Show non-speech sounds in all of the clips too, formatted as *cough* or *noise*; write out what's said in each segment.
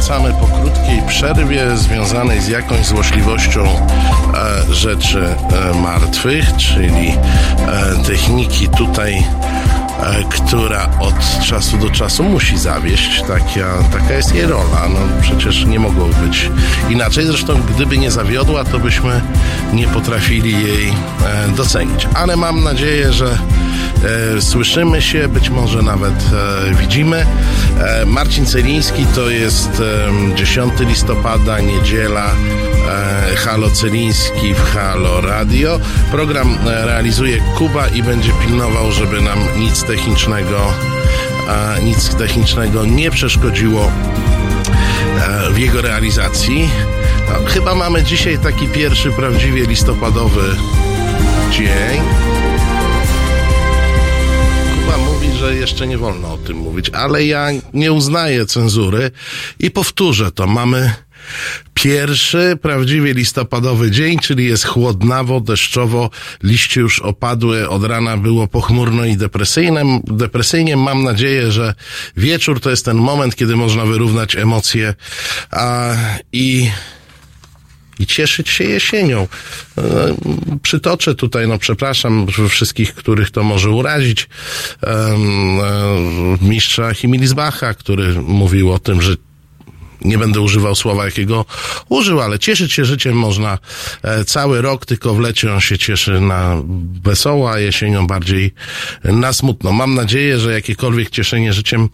Wracamy po krótkiej przerwie związanej z jakąś złośliwością e, rzeczy e, martwych, czyli e, techniki tutaj, e, która od czasu do czasu musi zawieść. Taka, taka jest jej rola. No, przecież nie mogło być inaczej. Zresztą, gdyby nie zawiodła, to byśmy nie potrafili jej e, docenić. Ale mam nadzieję, że słyszymy się, być może nawet e, widzimy. E, Marcin Celiński to jest 10 listopada, niedziela. Halo Celiński w Halo Radio. Program realizuje Kuba i będzie pilnował, żeby nam nic technicznego, nic technicznego nie przeszkodziło w jego realizacji. No, chyba mamy dzisiaj taki pierwszy prawdziwie listopadowy dzień że jeszcze nie wolno o tym mówić, ale ja nie uznaję cenzury i powtórzę to. Mamy Pierwszy prawdziwie listopadowy dzień, czyli jest chłodnawo, deszczowo, liście już opadły, od rana było pochmurno i depresyjne. depresyjnie. Mam nadzieję, że wieczór to jest ten moment, kiedy można wyrównać emocje a, i i cieszyć się jesienią. E, przytoczę tutaj, no przepraszam wszystkich, których to może urazić, e, mistrza Himilizbacha, który mówił o tym, że nie będę używał słowa, jakiego użył, ale cieszyć się życiem można e, cały rok, tylko w lecie on się cieszy na wesoło, a jesienią bardziej na smutno. Mam nadzieję, że jakiekolwiek cieszenie życiem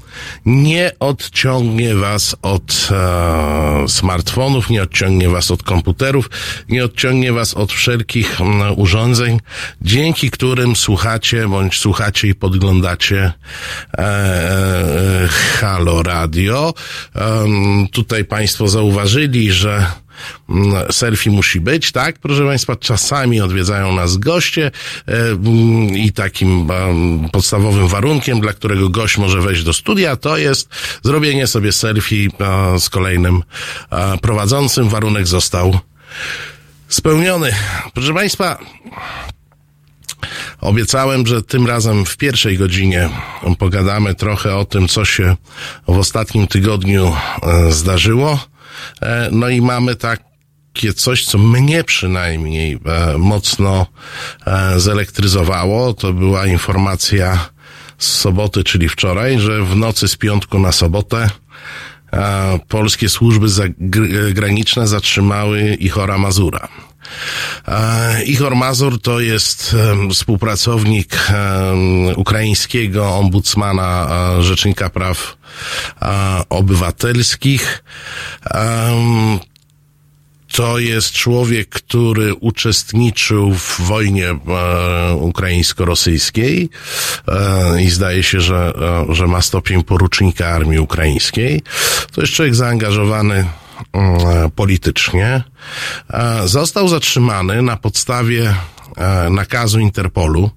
nie odciągnie was od e, smartfonów, nie odciągnie was od komputerów, nie odciągnie was od wszelkich m, urządzeń, dzięki którym słuchacie, bądź słuchacie i podglądacie e, e, Halo Radio tutaj Państwo zauważyli, że mm, selfie musi być, tak? Proszę Państwa, czasami odwiedzają nas goście e, mm, i takim podstawowym warunkiem, dla którego gość może wejść do studia, to jest zrobienie sobie selfie z kolejnym prowadzącym. Warunek został spełniony. Proszę Państwa, Obiecałem, że tym razem w pierwszej godzinie pogadamy trochę o tym, co się w ostatnim tygodniu e, zdarzyło. E, no i mamy takie coś, co mnie przynajmniej e, mocno zelektryzowało. To była informacja z soboty, czyli wczoraj, że w nocy z piątku na sobotę polskie służby zagraniczne zatrzymały Ichora Mazura. Ichor Mazur to jest współpracownik ukraińskiego ombudsmana, Rzecznika Praw Obywatelskich. To jest człowiek, który uczestniczył w wojnie e, ukraińsko-rosyjskiej e, i zdaje się, że, e, że ma stopień porucznika armii ukraińskiej. To jest człowiek zaangażowany politycznie, e, został zatrzymany na podstawie e, nakazu Interpolu.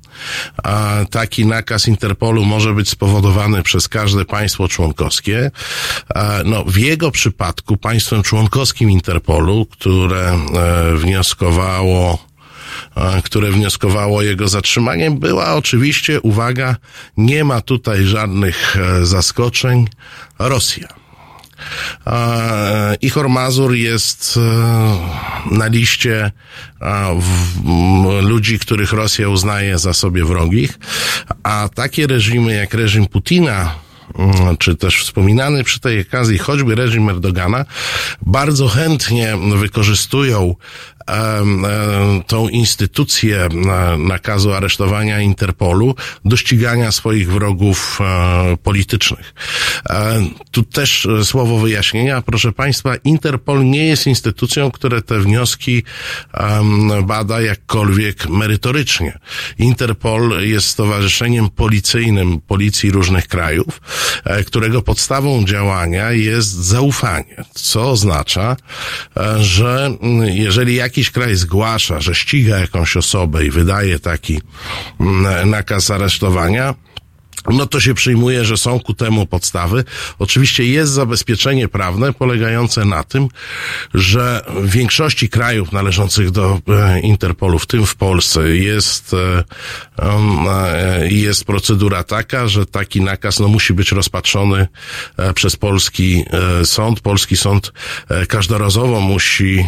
Taki nakaz Interpolu może być spowodowany przez każde państwo członkowskie. E, no, w jego przypadku państwem członkowskim Interpolu, które wnioskowało które wnioskowało jego zatrzymaniem, była oczywiście, uwaga, nie ma tutaj żadnych zaskoczeń, Rosja. Ichor Mazur jest e, na liście ludzi, których Rosja uznaje za sobie wrogich, a takie reżimy jak reżim Putina, mm, czy też wspominany przy tej okazji choćby reżim Erdogana, bardzo chętnie wykorzystują tą instytucję nakazu aresztowania Interpolu do ścigania swoich wrogów e, politycznych. E, tu też e, słowo wyjaśnienia. Proszę Państwa, Interpol nie jest instytucją, która te wnioski bada jakkolwiek merytorycznie. Interpol jest stowarzyszeniem policyjnym policji różnych krajów, którego podstawą działania jest zaufanie, co oznacza, że jeżeli jakiś jakiś kraj zgłasza, że ściga jakąś osobę i wydaje taki mm, nakaz aresztowania, no to się przyjmuje, że są ku temu podstawy. Oczywiście jest zabezpieczenie prawne polegające na tym, że w większości krajów należących do e, Interpolu, w tym w Polsce, jest, e, e, jest procedura taka, że taki nakaz no, musi być rozpatrzony przez polski sąd. Polski sąd każdorazowo musi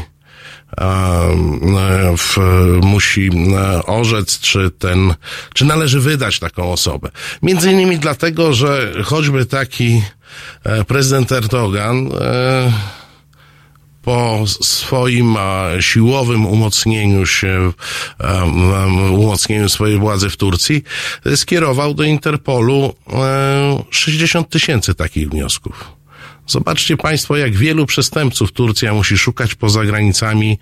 w, musi orzec, czy ten, czy należy wydać taką osobę. Między innymi dlatego, że choćby taki e, prezydent Erdogan e, po swoim siłowym umocnieniu się, umocnieniu swojej władzy w Turcji, skierował do Interpolu 60 e, tysięcy takich wniosków. Zobaczcie Państwo, jak wielu przestępców Turcja musi szukać poza granicami,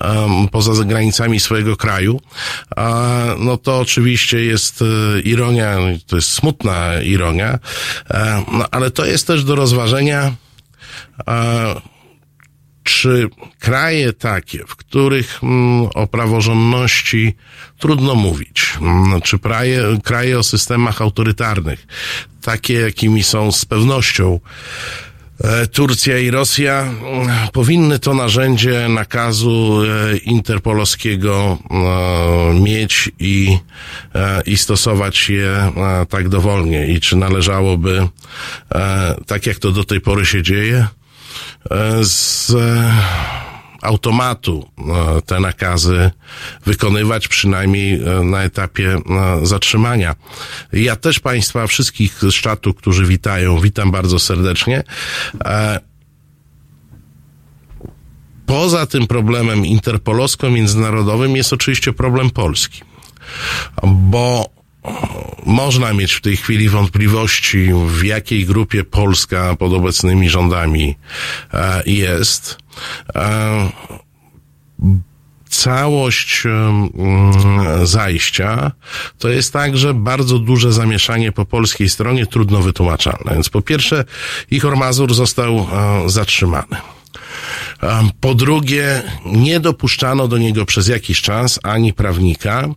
um, poza granicami swojego kraju. no to oczywiście jest e, ironia, to jest smutna ironia, e, no, ale to jest też do rozważenia, e, czy kraje takie, w których mm, o praworządności trudno mówić, mm, czy kraje, kraje o systemach autorytarnych, takie jakimi są z pewnością Turcja i Rosja mm, powinny to narzędzie nakazu e, interpolowskiego e, mieć i, i stosować je tak dowolnie. I czy należałoby, tak jak to do tej pory się dzieje, z automatu e, te nakazy wykonywać, przynajmniej e, na etapie e, zatrzymania. Ja też Państwa wszystkich z czatu, którzy witają, witam bardzo serdecznie. Poza tym problemem interpolowsko-międzynarodowym jest oczywiście problem Polski, bo można mieć w tej chwili wątpliwości, w jakiej grupie Polska pod obecnymi rządami jest. Całość zajścia to jest także bardzo duże zamieszanie po polskiej stronie, trudno wytłumaczalne. Więc po pierwsze, Ichor Mazur został zatrzymany. Po drugie, nie dopuszczano do niego przez jakiś czas ani prawnika,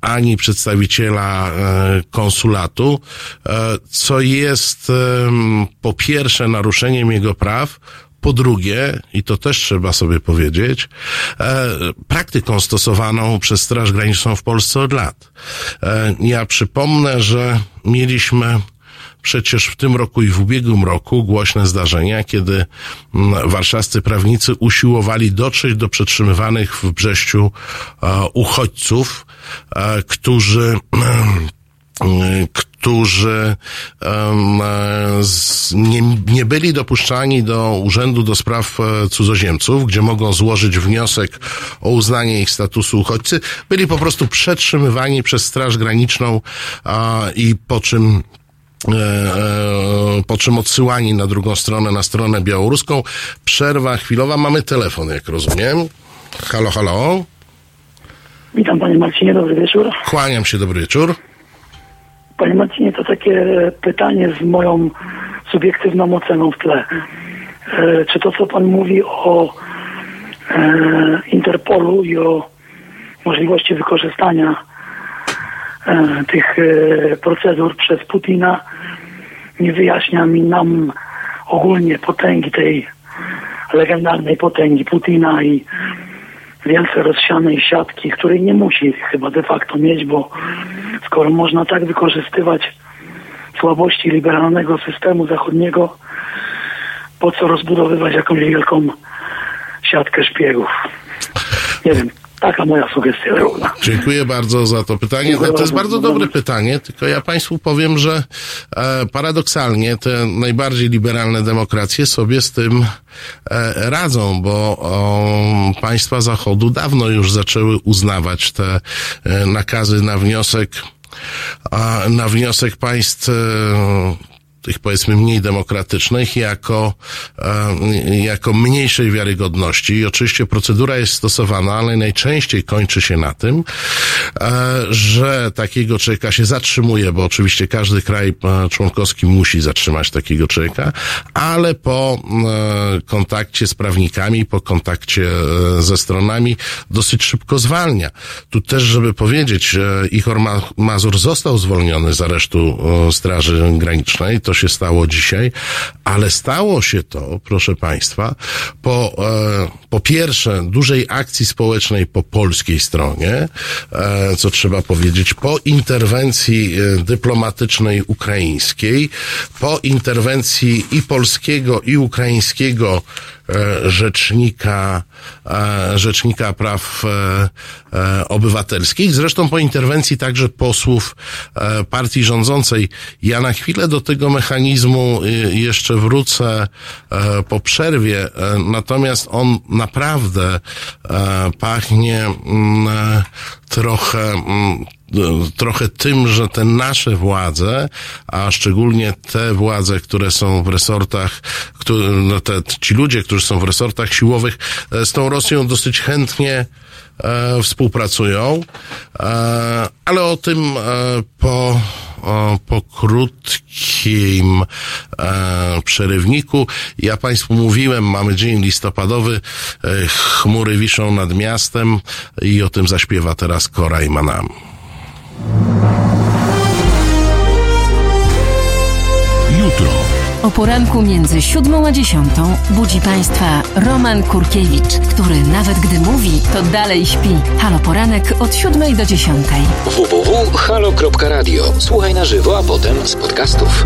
ani przedstawiciela e, konsulatu, e, co jest po pierwsze naruszeniem jego praw, po drugie, i to też trzeba sobie powiedzieć, e, praktyką stosowaną przez Straż Graniczną w Polsce od lat. Ja przypomnę, że mieliśmy przecież w tym roku i w ubiegłym roku głośne zdarzenia, kiedy mm, warszawscy prawnicy usiłowali dotrzeć do przetrzymywanych w Brześciu e, uchodźców, e, którzy *clears throat* którzy um, nie, nie byli dopuszczani do Urzędu do Spraw Cudzoziemców, gdzie mogą złożyć wniosek o uznanie ich statusu uchodźcy, byli po prostu przetrzymywani przez Straż Graniczną a, i po czym po czym odsyłani na drugą stronę, na stronę białoruską. Przerwa chwilowa. Mamy telefon, jak rozumiem. Halo, halo. Witam panie Marcinie, dobry wieczór. Kłaniam się, dobry wieczór. Panie Marcinie, to takie pytanie z moją subiektywną oceną w tle. E, czy to, co pan mówi o Interpolu i o możliwości wykorzystania E, tych e, procedur przez Putina nie wyjaśnia mi nam ogólnie potęgi tej legendarnej potęgi Putina i wielce rozsianej siatki, której nie musi chyba de facto mieć, bo skoro można tak wykorzystywać słabości liberalnego systemu zachodniego, po co rozbudowywać jakąś wielką siatkę szpiegów? Nie wiem, Taka moja sugestia równa. Dziękuję bardzo za to pytanie. To, to jest bardzo dobre pytanie, tylko ja Państwu powiem, że e, paradoksalnie te najbardziej liberalne demokracje sobie z tym e, radzą, bo o, państwa Zachodu dawno już zaczęły uznawać te e, nakazy na wniosek a na wniosek państw e, tych powiedzmy mniej demokratycznych jako, e, jako mniejszej wiarygodności. I oczywiście procedura jest stosowana, ale najczęściej kończy się na tym, e, że takiego człowieka się zatrzymuje, bo oczywiście każdy kraj e, członkowski musi zatrzymać takiego człowieka, ale po kontakcie z prawnikami, po kontakcie ze stronami dosyć szybko zwalnia. Tu też, żeby powiedzieć, Ichor Mazur został zwolniony z aresztu Straży Granicznej, to się stało dzisiaj, ale stało się to, proszę Państwa, po, e, po pierwsze dużej akcji społecznej po polskiej stronie, e, co trzeba powiedzieć, po interwencji e, dyplomatycznej ukraińskiej, po interwencji i polskiego, i ukraińskiego rzecznika, e, rzecznika praw e, obywatelskich, zresztą po interwencji także posłów partii rządzącej. Ja na chwilę do tego mechanizmu jeszcze wrócę po przerwie, natomiast on naprawdę pachnie mm, trochę mm, trochę tym, że te nasze władze, a szczególnie te władze, które są w resortach, które, no te, ci ludzie, którzy są w resortach siłowych, e, z tą Rosją dosyć chętnie e, współpracują, e, ale o tym e, po po krótkim e, przerywniku. Ja Państwu mówiłem, mamy dzień listopadowy, e, chmury wiszą nad miastem i o tym zaśpiewa teraz Kora i Manam. Jutro. O poranku między siódmą a dziesiątą budzi Państwa Roman Kurkiewicz, który nawet gdy mówi, to dalej śpi. Halo Poranek od siódmej do dziesiątej. www.halo.radio. Słuchaj na żywo, a potem z podcastów.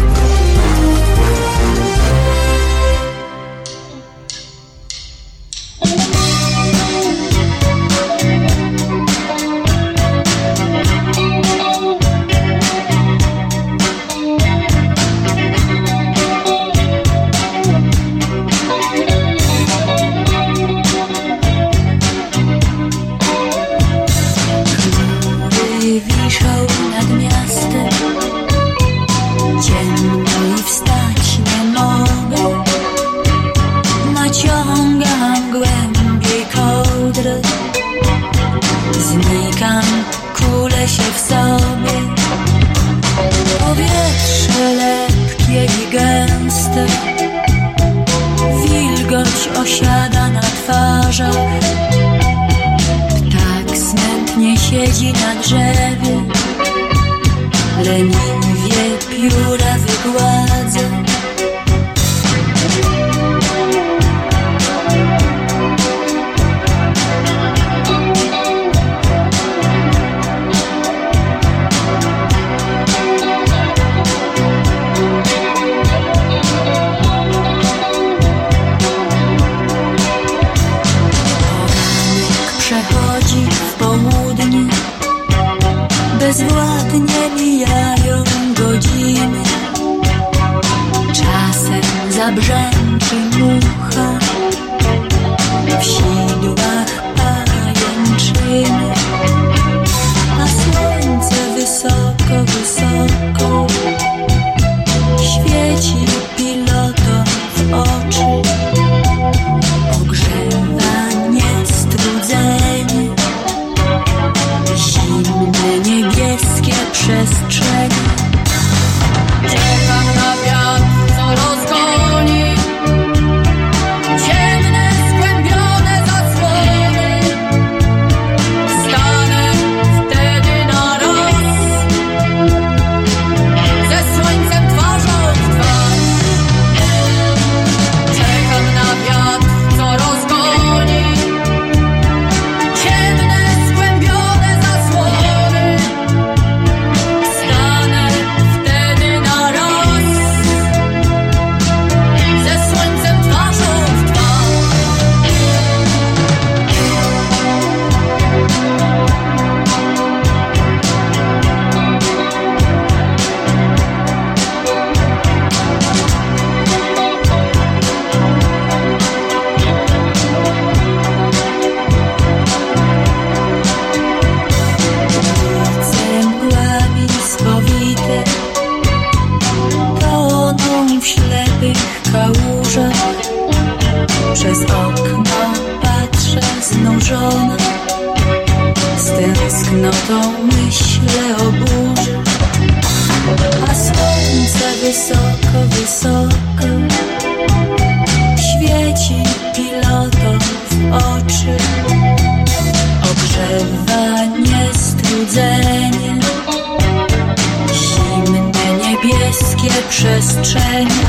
Przestrzenie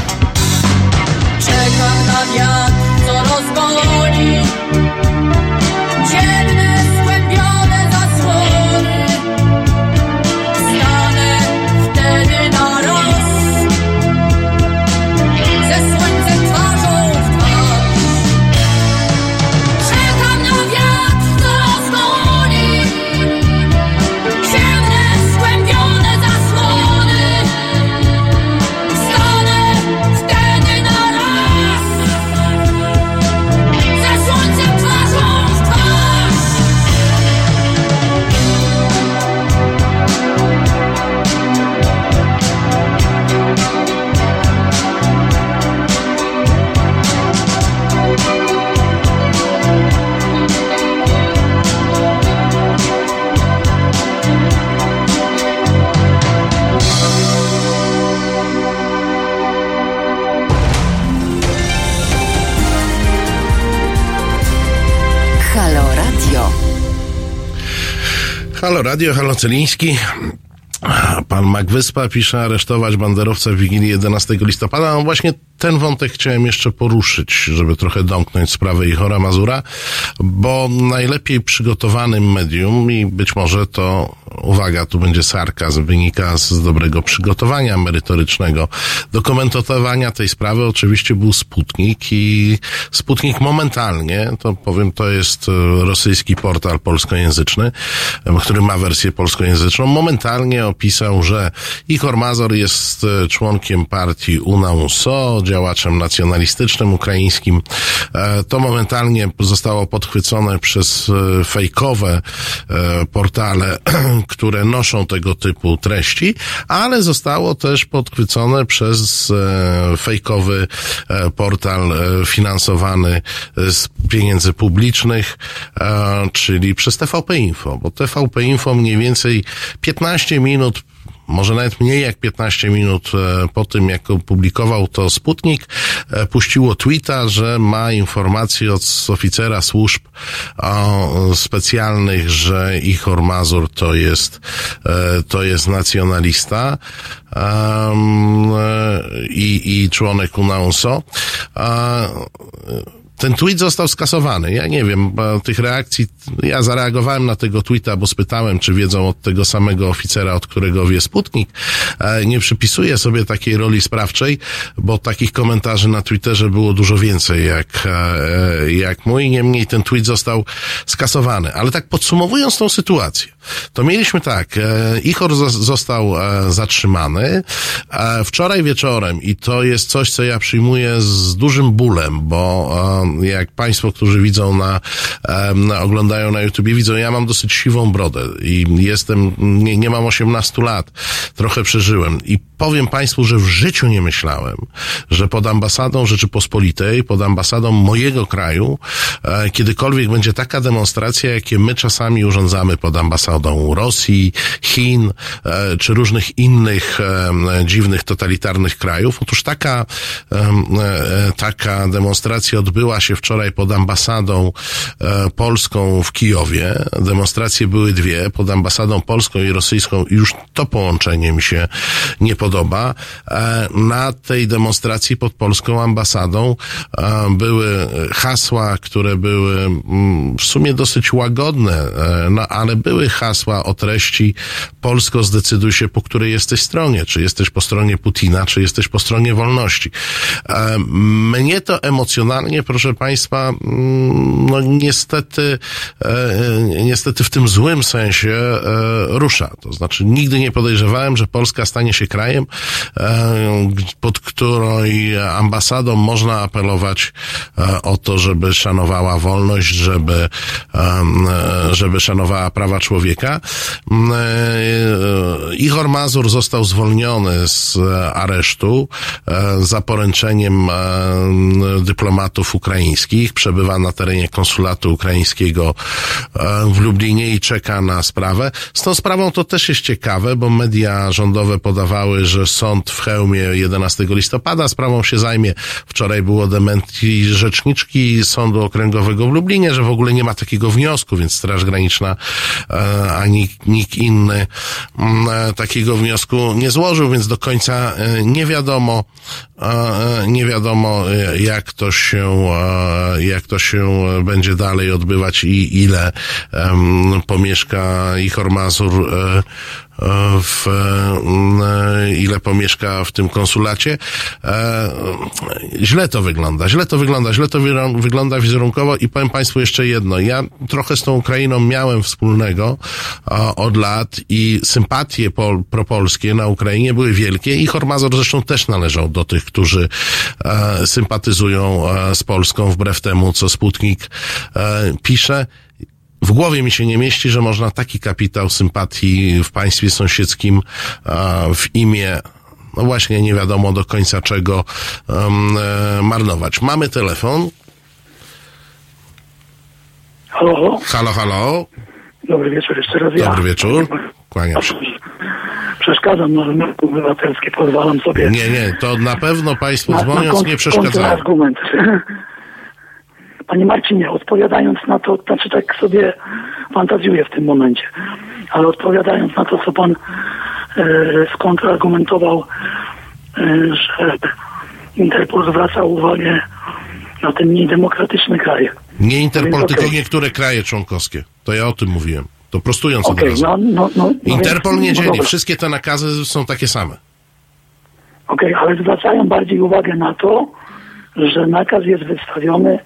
Czekam na wiatr, co rozgoni Halo Radio, halo Celiński. Pan Mac Wyspa pisze aresztować banderowca w Wigilii 11 listopada. No właśnie ten wątek chciałem jeszcze poruszyć, żeby trochę domknąć sprawę Ichora Mazura, bo najlepiej przygotowanym medium i być może to, uwaga, tu będzie sarkazm, wynika z dobrego przygotowania merytorycznego do komentowania tej sprawy oczywiście był Sputnik i Sputnik momentalnie, to powiem, to jest e, rosyjski portal polskojęzyczny, który ma wersję polskojęzyczną, momentalnie opisał, że Ichor Mazur jest e, członkiem partii UNA-USO, działaczem nacjonalistycznym ukraińskim. E, To momentalnie zostało podchwycone przez e, fejkowe e, portale, *clears throat* które noszą tego typu treści, ale zostało też podchwycone przez e, fejkowy portal finansowany z pieniędzy publicznych, czyli przez TVP Info, bo TVP Info mniej więcej 15 minut może nawet mniej jak 15 minut e, po tym, jak opublikował to Sputnik, e, puściło tweeta, że ma informację od oficera służb o, specjalnych, że Ichor Mazur to jest, e, to jest nacjonalista um, e, i, i członek UNAUNSO. A, ten tweet został skasowany. Ja nie wiem, bo tych reakcji, ja zareagowałem na tego tweeta, bo spytałem, czy wiedzą od tego samego oficera, od którego wie Sputnik. E, Nie przypisuję sobie takiej roli sprawczej, bo takich komentarzy na Twitterze było dużo więcej jak, e, jak mój. Niemniej ten tweet został skasowany. Ale tak podsumowując tą sytuację, to mieliśmy tak, e, Ichor zos- został e, zatrzymany. Wczoraj wieczorem, i to jest coś, co ja przyjmuję z dużym bólem, bo jak Państwo, którzy widzą na, na oglądają na YouTubie, widzą, ja mam dosyć siwą brodę i jestem, nie, nie mam 18 lat, trochę przeżyłem i powiem Państwu, że w życiu nie myślałem, że pod ambasadą Rzeczypospolitej, pod ambasadą mojego kraju, e, kiedykolwiek będzie taka demonstracja, jakie my czasami urządzamy pod ambasadą Rosji, Chin, e, czy różnych innych e, dziwnych, totalitarnych krajów. Otóż taka, e, taka demonstracja odbyła się wczoraj pod ambasadą polską w Kijowie. Demonstracje były dwie, pod ambasadą polską i rosyjską już to połączenie mi się nie podoba. Na tej demonstracji pod polską ambasadą były hasła, które były mm, w sumie dosyć łagodne, no ale były hasła o treści Polsko zdecyduj się, po której jesteś stronie. Czy jesteś po stronie Putina, czy jesteś po stronie wolności. E, Mnie to emocjonalnie, proszę Państwa, mm, no niestety, e, niestety w tym złym sensie e, rusza. To znaczy nigdy nie podejrzewałem, że Polska stanie się krajem, e, pod której ambasadą można apelować e, o to, żeby szanowała wolność, żeby, e, żeby szanowała prawa człowieka. Człowieka. Mm, e, Ihor Mazur został zwolniony z e, aresztu e, za poręczeniem dyplomatów ukraińskich. Przebywa na terenie konsulatu ukraińskiego w Lublinie i czeka na sprawę. Z tą sprawą to też jest ciekawe, bo media rządowe podawały, że sąd w Chełmie 11 listopada sprawą się zajmie. Wczoraj było dementi rzeczniczki Sądu Okręgowego w Lublinie, że w ogóle nie ma takiego wniosku, więc Straż Graniczna ani nikt inny mm, e, takiego wniosku nie złożył, więc do końca e, nie wiadomo, e, nie wiadomo jak to się, jak to się będzie dalej odbywać i ile pomieszka Ichor Mazur e, e, w, e, ile pomieszka w tym konsulacie. E, źle to wygląda, źle to wygląda, źle to wygląda wizerunkowo i powiem Państwu jeszcze jedno. Ja trochę z tą Ukrainą miałem wspólnego od lat i sympatie pol, propolskie na Ukrainie były wielkie i Hormazor zresztą też należał do tych, którzy e, sympatyzują z Polską wbrew temu, co Sputnik pisze w głowie mi się nie mieści, że można taki kapitał sympatii w państwie sąsiedzkim w imię no właśnie nie wiadomo do końca czego um, e, marnować. Mamy telefon. Halo, halo. Halo. Dobry wieczór jeszcze raz. ja. Dobry wieczór. Kłaniam się. Przeszkadzam na rynku obywatelskie, pozwalam sobie. Nie, nie, to na pewno Państwu na, dzwoniąc kont- nie przeszkadzają. argument. Panie Marcinie, odpowiadając na to, znaczy tak sobie fantazjuję w tym momencie, ale odpowiadając na to, co pan skontrargumentował, e, że Interpol zwraca uwagę na ten mniej demokratyczny kraj. Nie Interpol, Więc tylko okej. niektóre kraje członkowskie. To ja o tym mówiłem. To prostując od Okej, razu. no, no, no, no Interpol nie no dzieli. Wszystkie te nakazy są takie same. Okej, ale zwracają bardziej uwagę na to, że nakaz jest wystawiony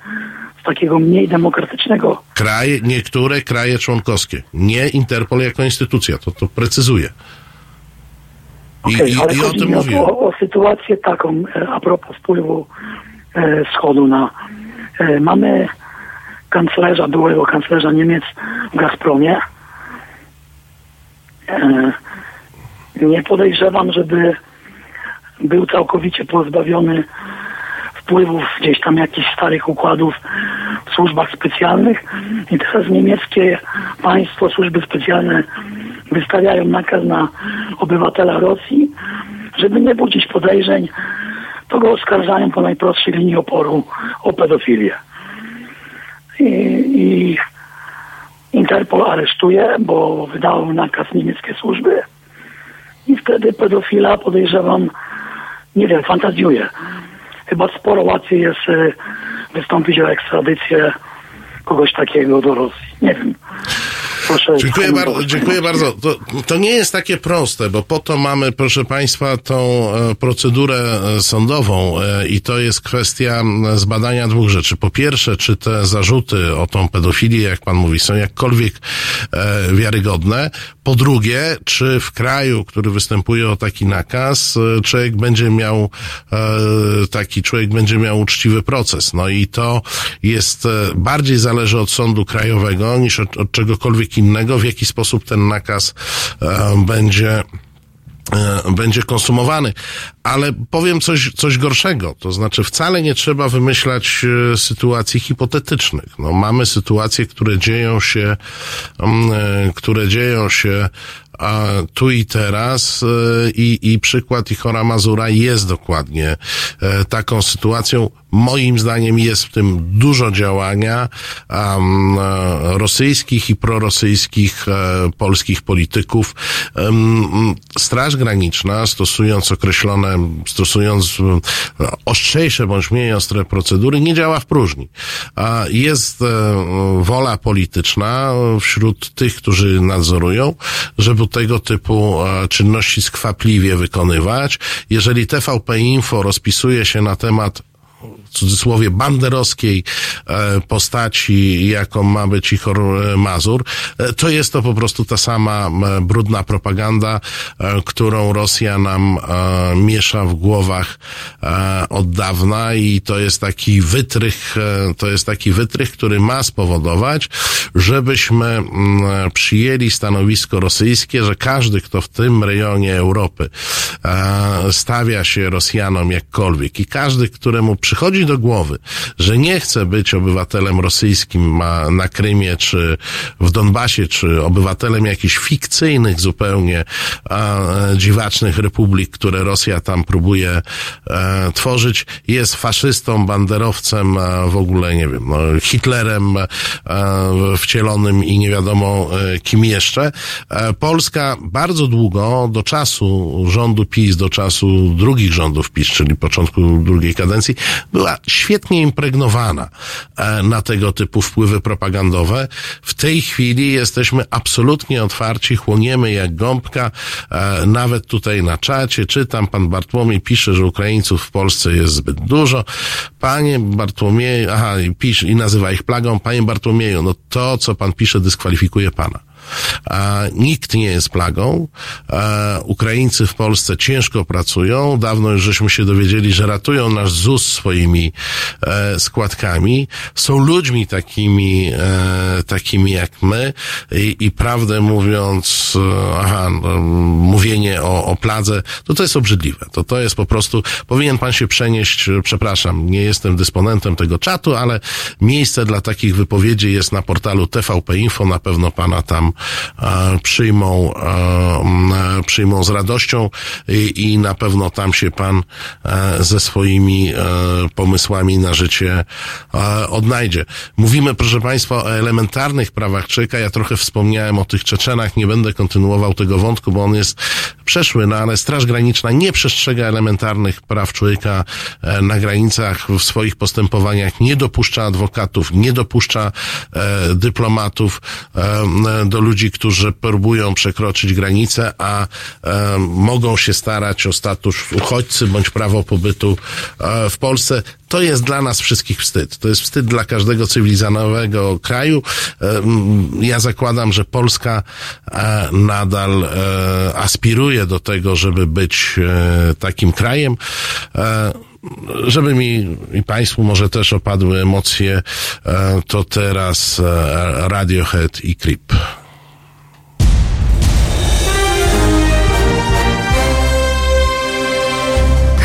z takiego mniej demokratycznego. Kraje, niektóre kraje członkowskie. Nie Interpol jako instytucja. To, to precyzuję. I, Okej, i, ale i o tym o, mówiłem. o, o sytuację taką e, a propos wpływu e, wschodu na. E, mamy kanclerza, byłego kanclerza Niemiec w Gazpromie. E, nie podejrzewam, żeby był całkowicie pozbawiony wpływów gdzieś tam jakichś starych układów w służbach specjalnych i teraz niemieckie państwo, służby specjalne wystawiają nakaz na obywatela Rosji, żeby nie budzić podejrzeń, to go oskarżają po najprostszej linii oporu o pedofilię. I, i Interpol aresztuje, bo wydał nakaz niemieckie służby i wtedy pedofila podejrzewam, nie wiem, fantazjuje. Chyba sporo łatwiej jest e, wystąpić o ekstradycję kogoś takiego do Rosji. Nie wiem. Proszę Dziękuję panie dziękuję bardzo. To, to nie jest takie proste, bo po to mamy, proszę Państwa, tą e, procedurę e, sądową e, i to jest kwestia zbadania dwóch rzeczy. Po pierwsze, czy te zarzuty o tą pedofilię, jak Pan mówi, są jakkolwiek wiarygodne. Po drugie, czy w kraju, który występuje o taki nakaz, człowiek będzie miał taki człowiek będzie miał uczciwy proces. No i to jest bardziej zależy od sądu krajowego niż od, od czegokolwiek innego, w jaki sposób ten nakaz e, będzie e, będzie konsumowany. Ale powiem coś, coś gorszego. To znaczy, wcale nie trzeba wymyślać e, sytuacji hipotetycznych. No, mamy sytuacje, które dzieją się, mm, które dzieją się tu i teraz i, i przykład Ichora Mazura jest dokładnie taką sytuacją. Moim zdaniem jest w tym dużo działania um, rosyjskich i prorosyjskich e, polskich polityków. Em, Straż Graniczna, stosując określone, stosując e, ostrzejsze bądź mniej ostre procedury, nie działa w próżni. A Jest e, wola polityczna wśród tych, którzy nadzorują, żeby tego typu e, czynności skwapliwie wykonywać. Jeżeli TVP Info rozpisuje się na temat w cudzysłowie banderowskiej e, postaci, jaką ma być Ichor e, Mazur, e, to jest to po prostu ta sama brudna propaganda, którą Rosja nam miesza w głowach od dawna i to jest taki wytrych, to jest taki wytrych, który ma spowodować, żebyśmy przyjęli stanowisko rosyjskie, że każdy, kto w tym rejonie Europy stawia się Rosjanom jakkolwiek i każdy, któremu przychodzi do głowy, że nie chce być obywatelem rosyjskim ma na Krymie, czy w Donbasie, czy obywatelem jakichś fikcyjnych zupełnie dziwacznych republik, które Rosja tam próbuje e, tworzyć, jest faszystą, banderowcem, e, w ogóle, nie wiem, no, Hitlerem e, wcielonym i nie wiadomo e, kim jeszcze. Polska bardzo długo, do czasu rządu PiS, do czasu drugich rządów PiS, czyli początku drugiej kadencji, była świetnie impregnowana e, na tego typu wpływy propagandowe. W tej chwili jesteśmy absolutnie otwarci, chłoniemy jak gąbka, e, nawet tutaj na czacie czytam, pan Bartłomiej pisze, że Ukraińców w Polsce jest zbyt dużo. Panie Bartłomieju, aha, pisze, i nazywa ich plagą, panie Bartłomieju, no to, co pan pisze, dyskwalifikuje pana. Nikt nie jest plagą. Ukraińcy w Polsce ciężko pracują. Dawno już żeśmy się dowiedzieli, że ratują nasz ZUS swoimi e, składkami. Są ludźmi takimi, e, takimi jak my i, i prawdę mówiąc, e, aha, no, mówienie o, o pladze, to to jest obrzydliwe. To to jest po prostu, powinien pan się przenieść, przepraszam, nie jestem dysponentem tego czatu, ale miejsce dla takich wypowiedzi jest na portalu TVP Info, na pewno pana tam e, przyjmą, e, przyjmą z radością i, i na pewno tam się pan e, ze swoimi pomysłami na życie odnajdzie. Mówimy, proszę państwa, o elementarnych prawach człowieka. Ja trochę wspomniałem o tych Czeczenach, nie będę kontynuował tego wątku, bo on jest przeszły, no ale Straż Graniczna nie przestrzega elementarnych praw człowieka na granicach w swoich postępowaniach, nie dopuszcza adwokatów, nie dopuszcza dyplomatów e, ludzi, którzy próbują przekroczyć granicę, a e, mogą się starać o status uchodźcy bądź prawo pobytu e, w Polsce. To jest dla nas wszystkich wstyd. To jest wstyd dla każdego cywilizowanego kraju. E, Ja zakładam, że Polska e, nadal e, aspiruje do tego, żeby być e, takim krajem. Żeby mi i Państwu może też opadły emocje, to teraz Radiohead i Creep.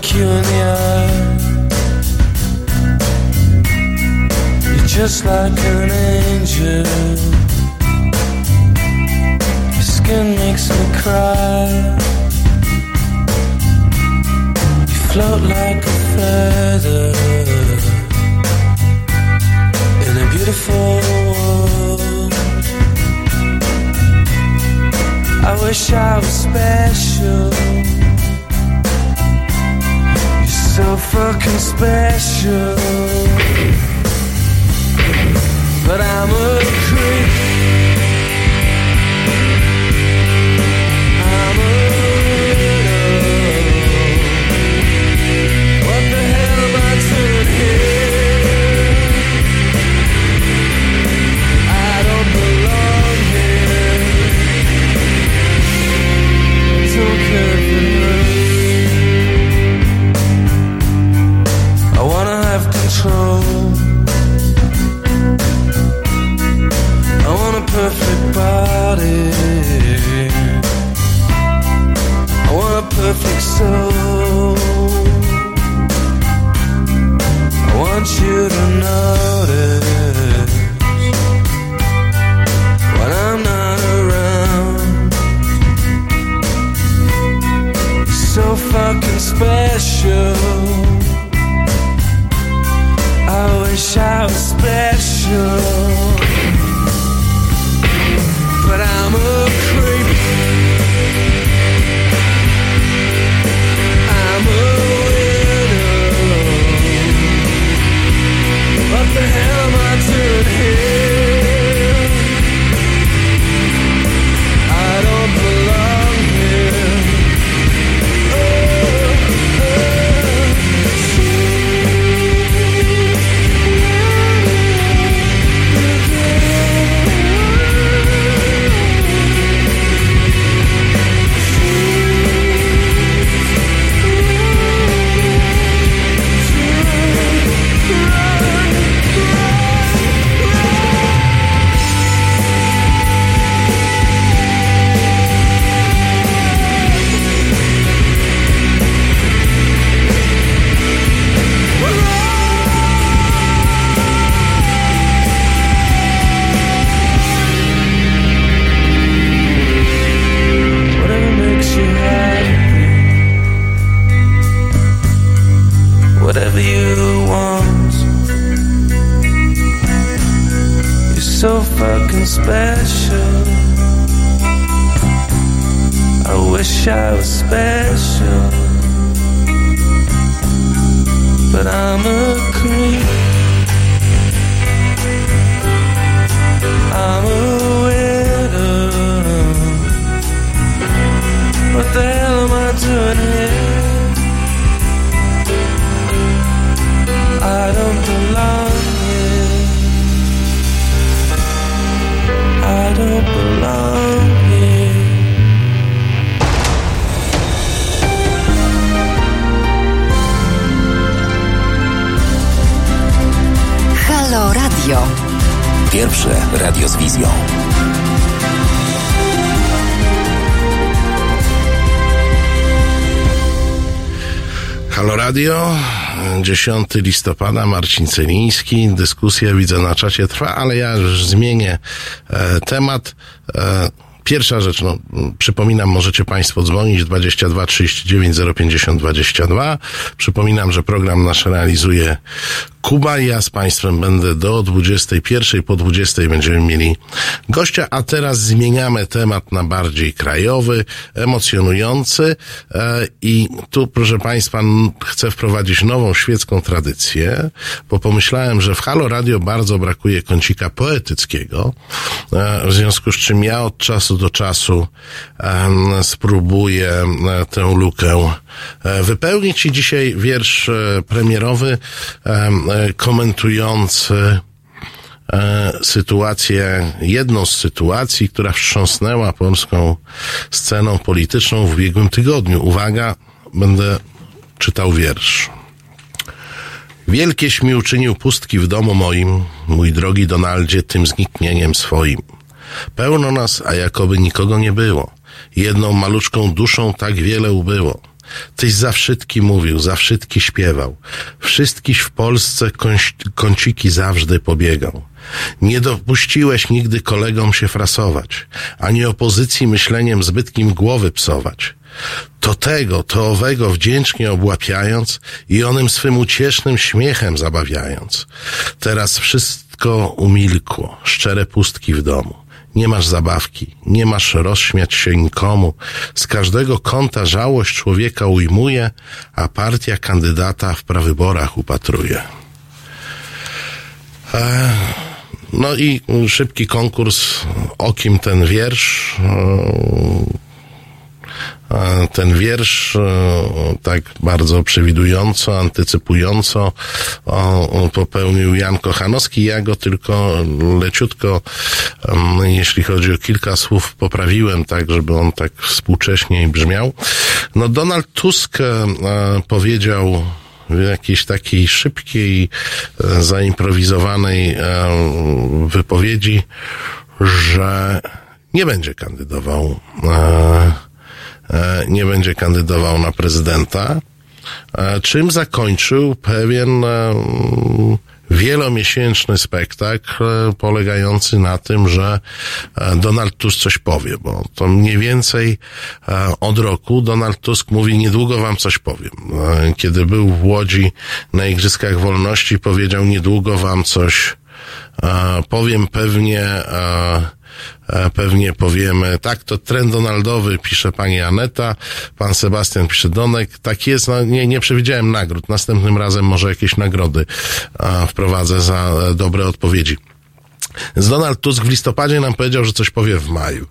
Eye. You're just like an angel. Your skin makes me cry. You float like a feather in a beautiful world. I wish I was special. So fucking special. But I'm a creep. perfect body I want a perfect soul. I want you to notice when I'm not around. So fucking special. I wish I was special. 10 listopada, Marcin Celiński. Dyskusja widzę na czacie trwa, ale ja już zmienię e, temat. E, Pierwsza rzecz, no, przypominam, możecie Państwo dzwonić 22 39 050 22. Przypominam, że program nasz realizuje Kuba. Ja z Państwem będę do 21. Po 20 będziemy mieli gościa, a teraz zmieniamy temat na bardziej krajowy, emocjonujący e, i tu, proszę Państwa, chcę wprowadzić nową świecką tradycję, bo pomyślałem, że w Halo Radio bardzo brakuje kącika poetyckiego, e, w związku z czym ja od czasu do czasu em, spróbuję e, tę lukę e, wypełnić i dzisiaj wiersz e, premierowy em, e, komentujący e, sytuację, jedną z sytuacji, która wstrząsnęła polską sceną polityczną w ubiegłym tygodniu. Uwaga, będę czytał wiersz. Wielkieś mi uczynił pustki w domu moim, mój drogi Donaldzie, tym zniknieniem swoim. Pełno nas, a jakoby nikogo nie było. Jedną maluczką duszą tak wiele ubyło. Tyś za wszystki mówił, za wszystki śpiewał. Wszystkiś w Polsce kąś, kąciki zawsze pobiegał. Nie dopuściłeś nigdy kolegom się frasować, ani opozycji myśleniem zbytkim głowy psować. To tego, to owego wdzięcznie obłapiając i onym swym uciesznym śmiechem zabawiając. Teraz wszystko umilkło, szczere pustki w domu. Nie masz zabawki, nie masz rozśmiać się nikomu. Z każdego kąta żałość człowieka ujmuje, a partia kandydata w prawyborach upatruje. E, no i szybki konkurs, o kim ten wiersz. E, ten wiersz e, tak bardzo przewidująco, antycypująco popełnił Jan Kochanowski. Ja go tylko leciutko, jeśli chodzi o kilka słów, poprawiłem tak, żeby on tak współcześniej brzmiał. No Donald Tusk e, powiedział w jakiejś takiej szybkiej, e, zaimprowizowanej e, wypowiedzi, że nie będzie kandydował e, e, nie będzie kandydował na prezydenta, e, czym zakończył pewien e, wielomiesięczny spektakl e, polegający na tym, że e, Donald Tusk coś powie, bo to mniej więcej e, od roku Donald Tusk mówi, niedługo wam coś powiem. E, Kiedy był w Łodzi na Igrzyskach Wolności, powiedział, niedługo wam coś e, powiem pewnie, e, E, pewnie powiemy, tak, to trend Donaldowy, pisze pani Aneta, pan Sebastian pisze Donek, tak jest, no, nie, nie przewidziałem nagród, następnym razem może jakieś nagrody a, wprowadzę za e, dobre odpowiedzi. Donald Tusk w listopadzie nam powiedział, że coś powie w maju.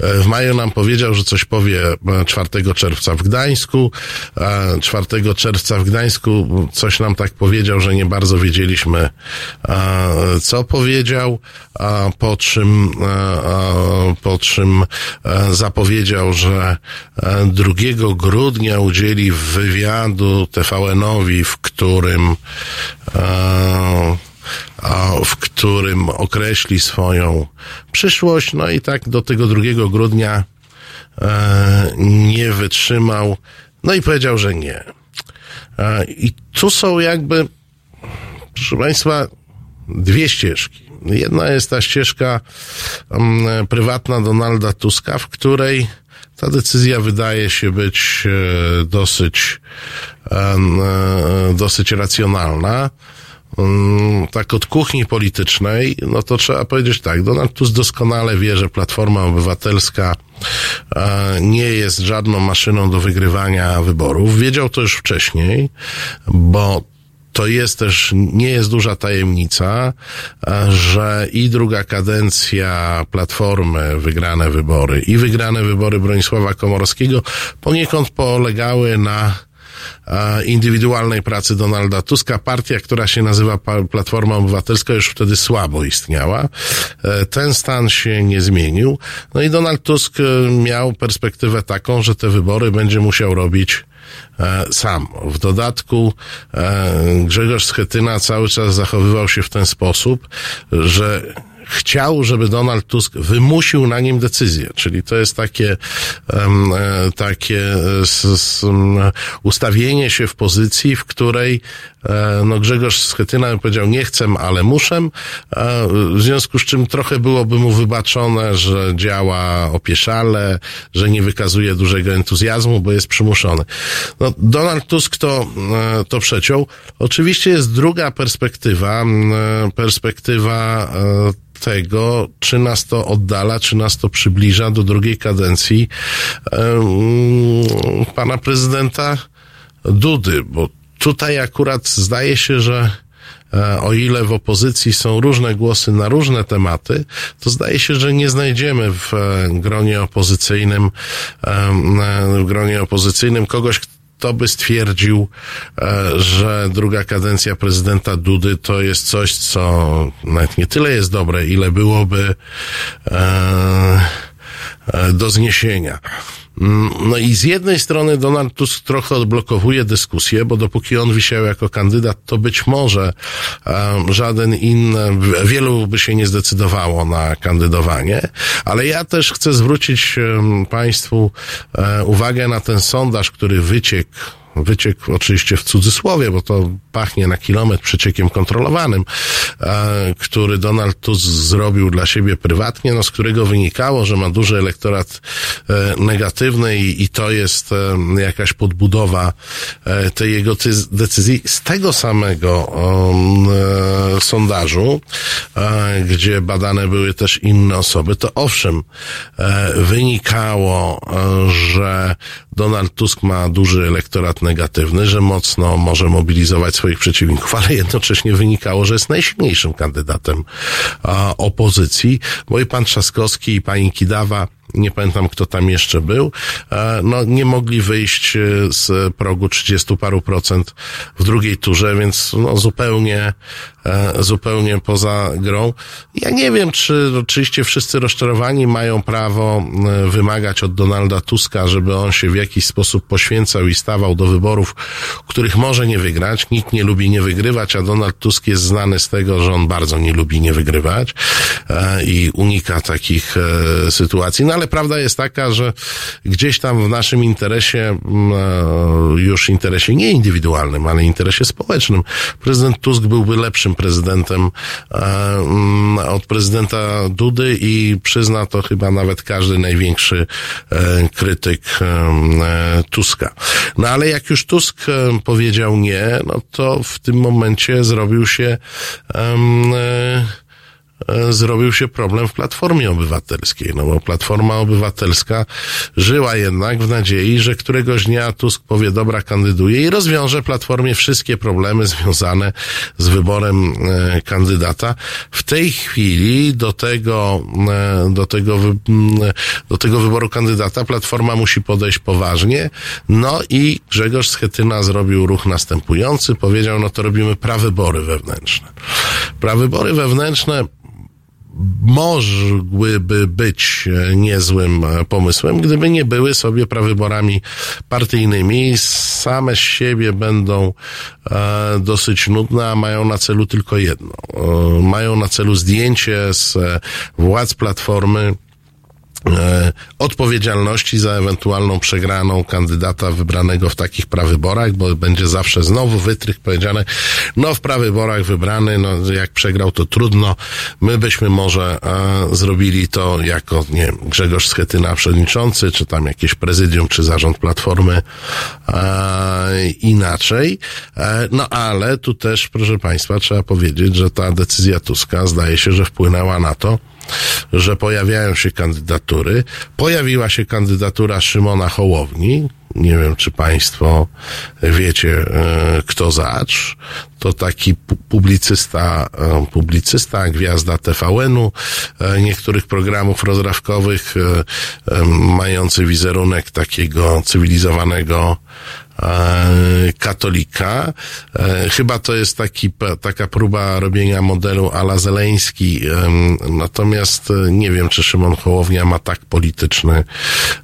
E, W maju nam powiedział, że coś powie e, 4 czerwca w Gdańsku. E, 4 czerwca w Gdańsku coś nam tak powiedział, że nie bardzo wiedzieliśmy, e, co powiedział, po czym, e, e, po czym e, zapowiedział, że e, 2 grudnia udzieli wywiadu TVN-owi, w którym e, w którym określi swoją przyszłość. No i tak do tego 2 grudnia e, nie wytrzymał. No i powiedział, że nie. E, I tu są jakby, proszę Państwa, dwie ścieżki. Jedna jest ta ścieżka mm, prywatna Donalda Tuska, w której ta decyzja wydaje się być e, dosyć, dosyć racjonalna. Mm, tak od kuchni politycznej, no to trzeba powiedzieć tak, Donald Tusk doskonale wie, że Platforma Obywatelska e, nie jest żadną maszyną do wygrywania wyborów. Wiedział to już wcześniej, bo to jest też, nie jest duża tajemnica, e, że i druga kadencja Platformy, wygrane wybory, i wygrane wybory Bronisława Komorowskiego poniekąd polegały na indywidualnej pracy Donalda Tuska. Partia, która się nazywa Platforma Obywatelska, już wtedy słabo istniała. E, Ten stan się nie zmienił. No i Donald Tusk e, miał perspektywę taką, że te wybory będzie musiał robić e, sam. W dodatku Grzegorz Schetyna cały czas zachowywał się w ten sposób, że chciał, żeby Donald Tusk wymusił na nim decyzję. Czyli to jest takie, e, takie e, ustawienie się w pozycji, w której no Grzegorz Schetyna powiedział nie chcę, ale muszę, e, w związku z czym trochę byłoby mu wybaczone, że działa opieszale, że nie wykazuje dużego entuzjazmu, bo jest przymuszony. No, Donald Tusk to, e, to przeciął. Oczywiście jest druga perspektywa, e, perspektywa e, tego, czy nas to oddala, czy nas to przybliża do drugiej kadencji pana prezydenta Dudy, bo tutaj akurat zdaje się, że e, o ile w opozycji są różne głosy na różne tematy, to zdaje się, że nie znajdziemy w e, gronie opozycyjnym, e, w gronie opozycyjnym kogoś, kto by stwierdził, że druga kadencja prezydenta Dudy to jest coś, co nawet nie tyle jest dobre, ile byłoby do zniesienia. Mm, No i z jednej strony Donald Tusk trochę odblokowuje dyskusję, bo dopóki on wisiał jako kandydat, to być może e, żaden inny, wielu by się nie zdecydowało na kandydowanie, ale ja też chcę zwrócić em, Państwu e, uwagę na ten sondaż, który wyciekł wyciekł oczywiście w cudzysłowie, bo to pachnie na kilometr przeciekiem kontrolowanym, który Donald Tusk zrobił dla siebie prywatnie, no z którego wynikało, że ma duży elektorat e, negatywny i, to jest e, jakaś podbudowa e, tej jego decyzji. Z tego samego um, sondażu, gdzie badane były też inne osoby, to owszem, wynikało, że Donald Tusk ma duży elektorat negatywny, że mocno może mobilizować swoich przeciwników, ale jednocześnie wynikało, że jest najsilniejszym kandydatem a, opozycji, bo i pan Trzaskowski i pani Kidawa nie pamiętam kto tam jeszcze był, e, no nie mogli wyjść e, z progu 30 paru procent w drugiej turze, więc no zupełnie, e, zupełnie poza grą. Ja nie wiem, czy oczywiście wszyscy rozczarowani mają prawo wymagać od Donalda Tuska, żeby on się w jakiś sposób poświęcał i stawał do wyborów, których może nie wygrać. Nikt nie lubi nie wygrywać, a Donald Tusk jest znany z tego, że on bardzo nie lubi nie wygrywać i unika takich sytuacji. No ale prawda jest taka, że gdzieś tam w naszym interesie, mm, e, już interesie nie indywidualnym, ale interesie społecznym, prezydent Tusk byłby lepszym prezydentem e, mm, od prezydenta Dudy i przyzna to chyba nawet każdy największy e, krytyk Tuska. No ale jak już Tusk powiedział nie, no to w tym momencie zrobił się e, zrobił się problem w Platformie Obywatelskiej, no bo Platforma Obywatelska żyła jednak w nadziei, że któregoś dnia Tusk powie, dobra, kandyduję i rozwiąże Platformie wszystkie problemy związane z wyborem e, kandydata. W tej chwili do tego, e, do tego, do tego wyboru kandydata Platforma musi podejść poważnie, no i Grzegorz Schetyna zrobił ruch następujący, powiedział, no to robimy prawybory wewnętrzne. Prawybory wewnętrzne mogłyby być niezłym pomysłem, gdyby nie były sobie prawyborami partyjnymi. Same z siebie będą e, dosyć nudne, a mają na celu tylko jedno. E, mają na celu zdjęcie z e, władz Platformy odpowiedzialności za ewentualną przegraną kandydata wybranego w takich prawyborach, bo będzie zawsze znowu wytrych powiedziane, no w prawyborach wybrany, no jak przegrał to trudno, my byśmy może e, zrobili to jako, nie wiem, Grzegorz Schetyna przewodniczący, czy tam jakieś prezydium, czy zarząd Platformy e, inaczej. E, no ale tu też, proszę Państwa, trzeba powiedzieć, że ta decyzja Tuska zdaje się, że wpłynęła na to, że pojawiają się kandydatury. Pojawiła się kandydatura Szymona Hołowni. Nie wiem, czy Państwo wiecie, e, kto zacz. To taki pu- publicysta, e, publicysta, gwiazda TVN-u, e, niektórych programów rozrywkowych, e, mający wizerunek takiego cywilizowanego katolika. E, chyba to jest taki, taka próba robienia modelu ala Zeleński. Natomiast e, nie wiem, czy Szymon Hołownia ma tak polityczny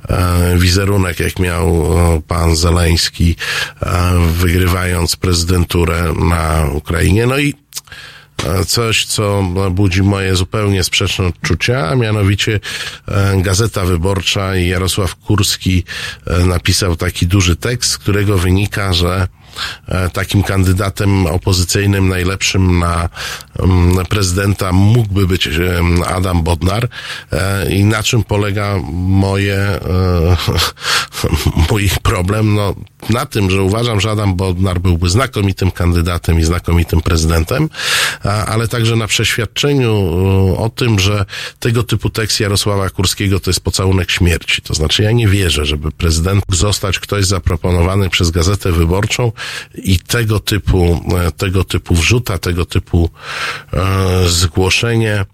e, wizerunek, jak miał e, pan Zeleński, e, wygrywając prezydenturę na Ukrainie. No i e, coś, co budzi moje zupełnie sprzeczne odczucia, a mianowicie e, Gazeta Wyborcza i Jarosław Kurski e, napisał taki duży tekst, z którego wynika, że e, takim kandydatem opozycyjnym najlepszym na mm, prezydenta mógłby być em, Adam Bodnar E, i na czym polega moje e, *laughs* mój problem? No, na tym, że uważam, że Adam Bodnar byłby znakomitym kandydatem i znakomitym prezydentem, ale także na przeświadczeniu e, o tym, że tego typu tekst Jarosława Kurskiego to jest pocałunek śmierci. To znaczy, ja nie wierzę, żeby prezydent zostać ktoś zaproponowany przez Gazetę Wyborczą i tego typu, e, tego typu wrzuta, tego typu e, zgłoszenie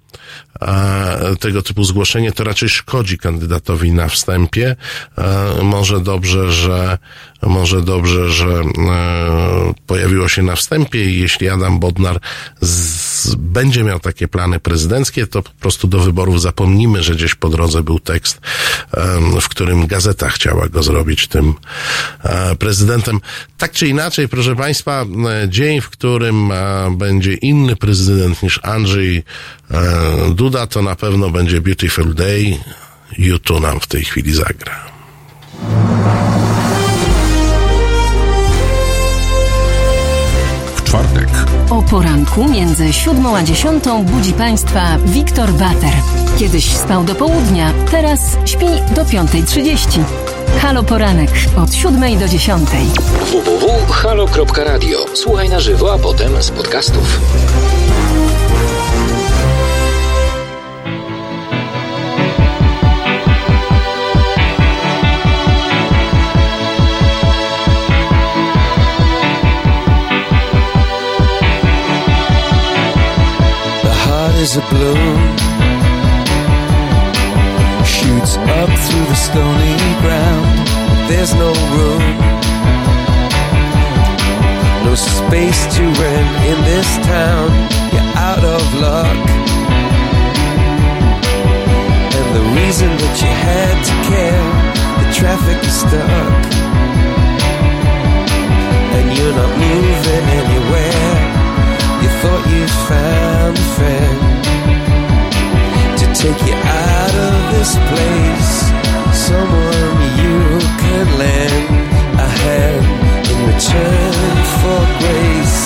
tego typu zgłoszenie to raczej szkodzi kandydatowi na wstępie. Może dobrze, że może dobrze, że e, pojawiło się na wstępie i jeśli Adam Bodnar z, będzie miał takie plany prezydenckie, to po prostu do wyborów zapomnimy, że gdzieś po drodze był tekst, w którym gazeta chciała go zrobić tym e, prezydentem. Tak czy inaczej, proszę Państwa, e, dzień, w którym będzie inny prezydent niż Andrzej Duda, to na pewno będzie Beautiful Day. YouTube nam w tej chwili zagra. W czwartek O poranku między siódmą a dziesiątą budzi Państwa Wiktor Bater. Kiedyś spał do południa, teraz śpi do 5.30. Halo Poranek od siódmej do dziesiątej. www.halo.radio. Słuchaj na żywo, a potem z podcastów. Is a balloon Shoots up through the stony ground There's no room. No space to rent in this town. You're out of luck. And the reason that you had to care The traffic is stuck. And you're not moving anywhere. You thought you'd found a friend take you out of this place. Someone you can lend a hand in return for grace.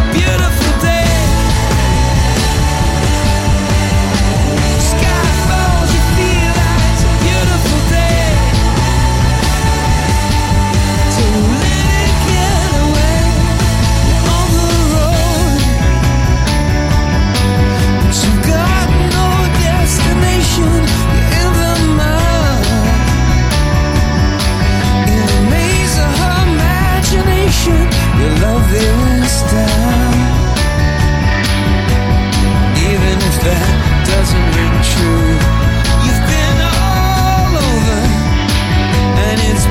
A beautiful should your love is down. Even if that doesn't ring true, you've been all over, and it's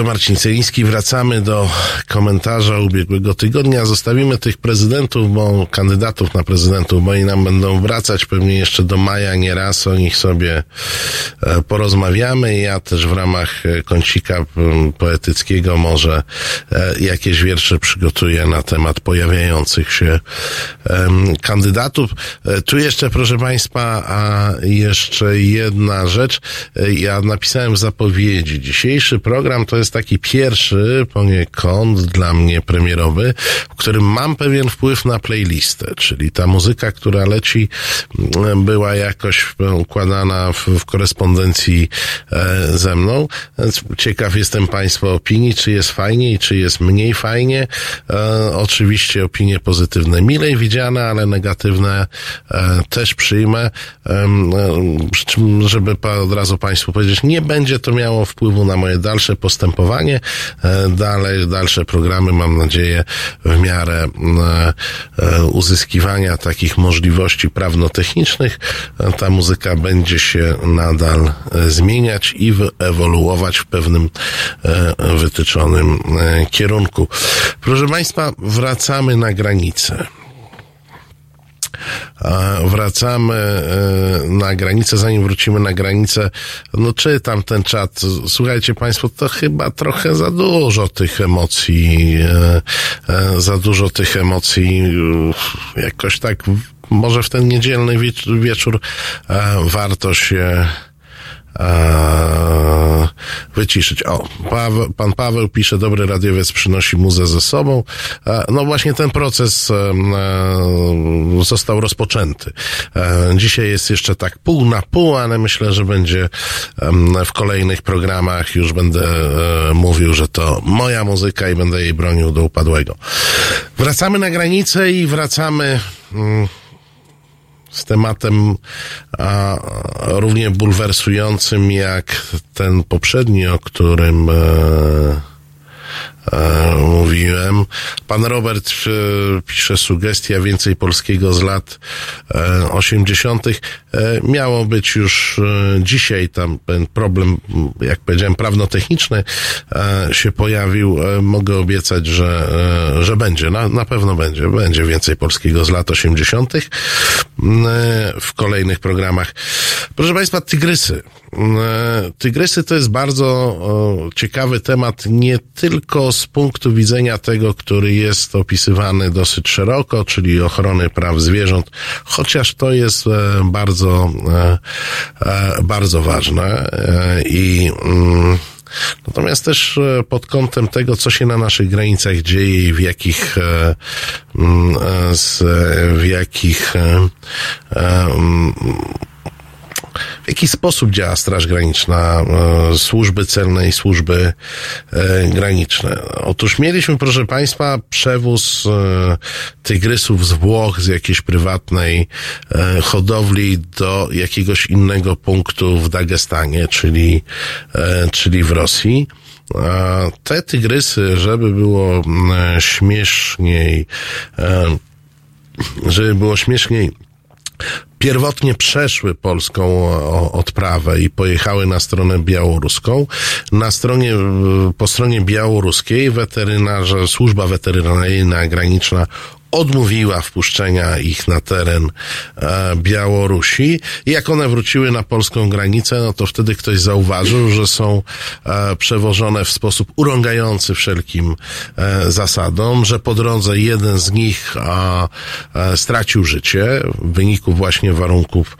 Radio, Marcin Celiński. Wracamy do komentarza ubiegłego tygodnia. Zostawimy tych prezydentów, bo kandydatów na prezydentów, bo oni nam będą wracać pewnie jeszcze do maja nie raz. O nich sobie porozmawiamy. Ja też w ramach e, kącika poetyckiego może e, jakieś wiersze przygotuję na temat pojawiających się kandydatów. E, Tu jeszcze, proszę Państwa, a jeszcze jedna rzecz. E, Ja napisałem w zapowiedzi. Dzisiejszy program to jest taki pierwszy poniekąd dla mnie premierowy, w którym mam pewien wpływ na playlistę, czyli ta muzyka, która leci, była jakoś układana w, w korespondencji e, ze mną. Ciekaw jestem Państwa opinii, czy jest fajnie i czy jest mniej fajnie. E, oczywiście opinie pozytywne milej widziane, ale negatywne e, też przyjmę. Przy czym, żeby od razu Państwu powiedzieć, nie będzie to miało wpływu na moje dalsze postępowanie. Dalej, dalsze programy, mam nadzieję, w miarę uzyskiwania takich możliwości prawno-technicznych, ta muzyka będzie się nadal e, zmieniać i ewoluować w pewnym e, wytyczonym e, kierunku. Proszę Państwa, wracamy na granicę. Wracamy na granicę, zanim wrócimy na granicę, no czytam ten czat. Słuchajcie Państwo, to chyba trochę za dużo tych emocji, za dużo tych emocji, jakoś tak, może w ten niedzielny wiecz- wieczór warto się e, wyciszyć. O, Paweł, pan Paweł pisze, dobry radiowiec przynosi muzę ze sobą. E, no właśnie ten proces e, e, został rozpoczęty. Dzisiaj jest jeszcze tak pół na pół, ale myślę, że będzie w kolejnych programach już będę mówił, że to moja muzyka i będę jej bronił do upadłego. Wracamy na granicę i wracamy mm, z tematem a, równie bulwersującym jak ten poprzedni, o którym e, mówiłem. Pan Robert e, pisze sugestia więcej polskiego z lat e, 80. E, miało być już e, dzisiaj tam ten problem, jak powiedziałem, prawno-techniczny e, się pojawił. E, mogę obiecać, że, e, że będzie. Na, na pewno będzie. Będzie więcej polskiego z lat 80. m, e, w kolejnych programach. Proszę Państwa, tygrysy. M, e, Tygrysy to jest bardzo ciekawy temat, nie tylko z punktu widzenia tego, który jest opisywany dosyć szeroko, czyli ochrony praw zwierząt, chociaż to jest e, bardzo, e, e, bardzo ważne i mm, Natomiast też pod kątem tego, co się na naszych granicach dzieje i w jakich, mm, w jakich, mm, w jaki sposób działa Straż Graniczna, e, służby celne i służby e, graniczne? Otóż mieliśmy, proszę Państwa, przewóz e, tygrysów z Włoch, z jakiejś prywatnej hodowli do jakiegoś innego punktu w Dagestanie, czyli, czyli w Rosji. Te tygrysy, żeby było mm, śmieszniej, żeby było śmieszniej, pierwotnie przeszły polską o, odprawę i pojechały na stronę białoruską. Na stronie, po stronie białoruskiej weterynarze, służba weterynaryjna graniczna odmówiła wpuszczenia ich na teren e, Białorusi. I jak one wróciły na polską granicę, no to wtedy ktoś zauważył, że są e, przewożone w sposób urągający wszelkim e, zasadom, że po drodze jeden z nich a, stracił życie w wyniku właśnie warunków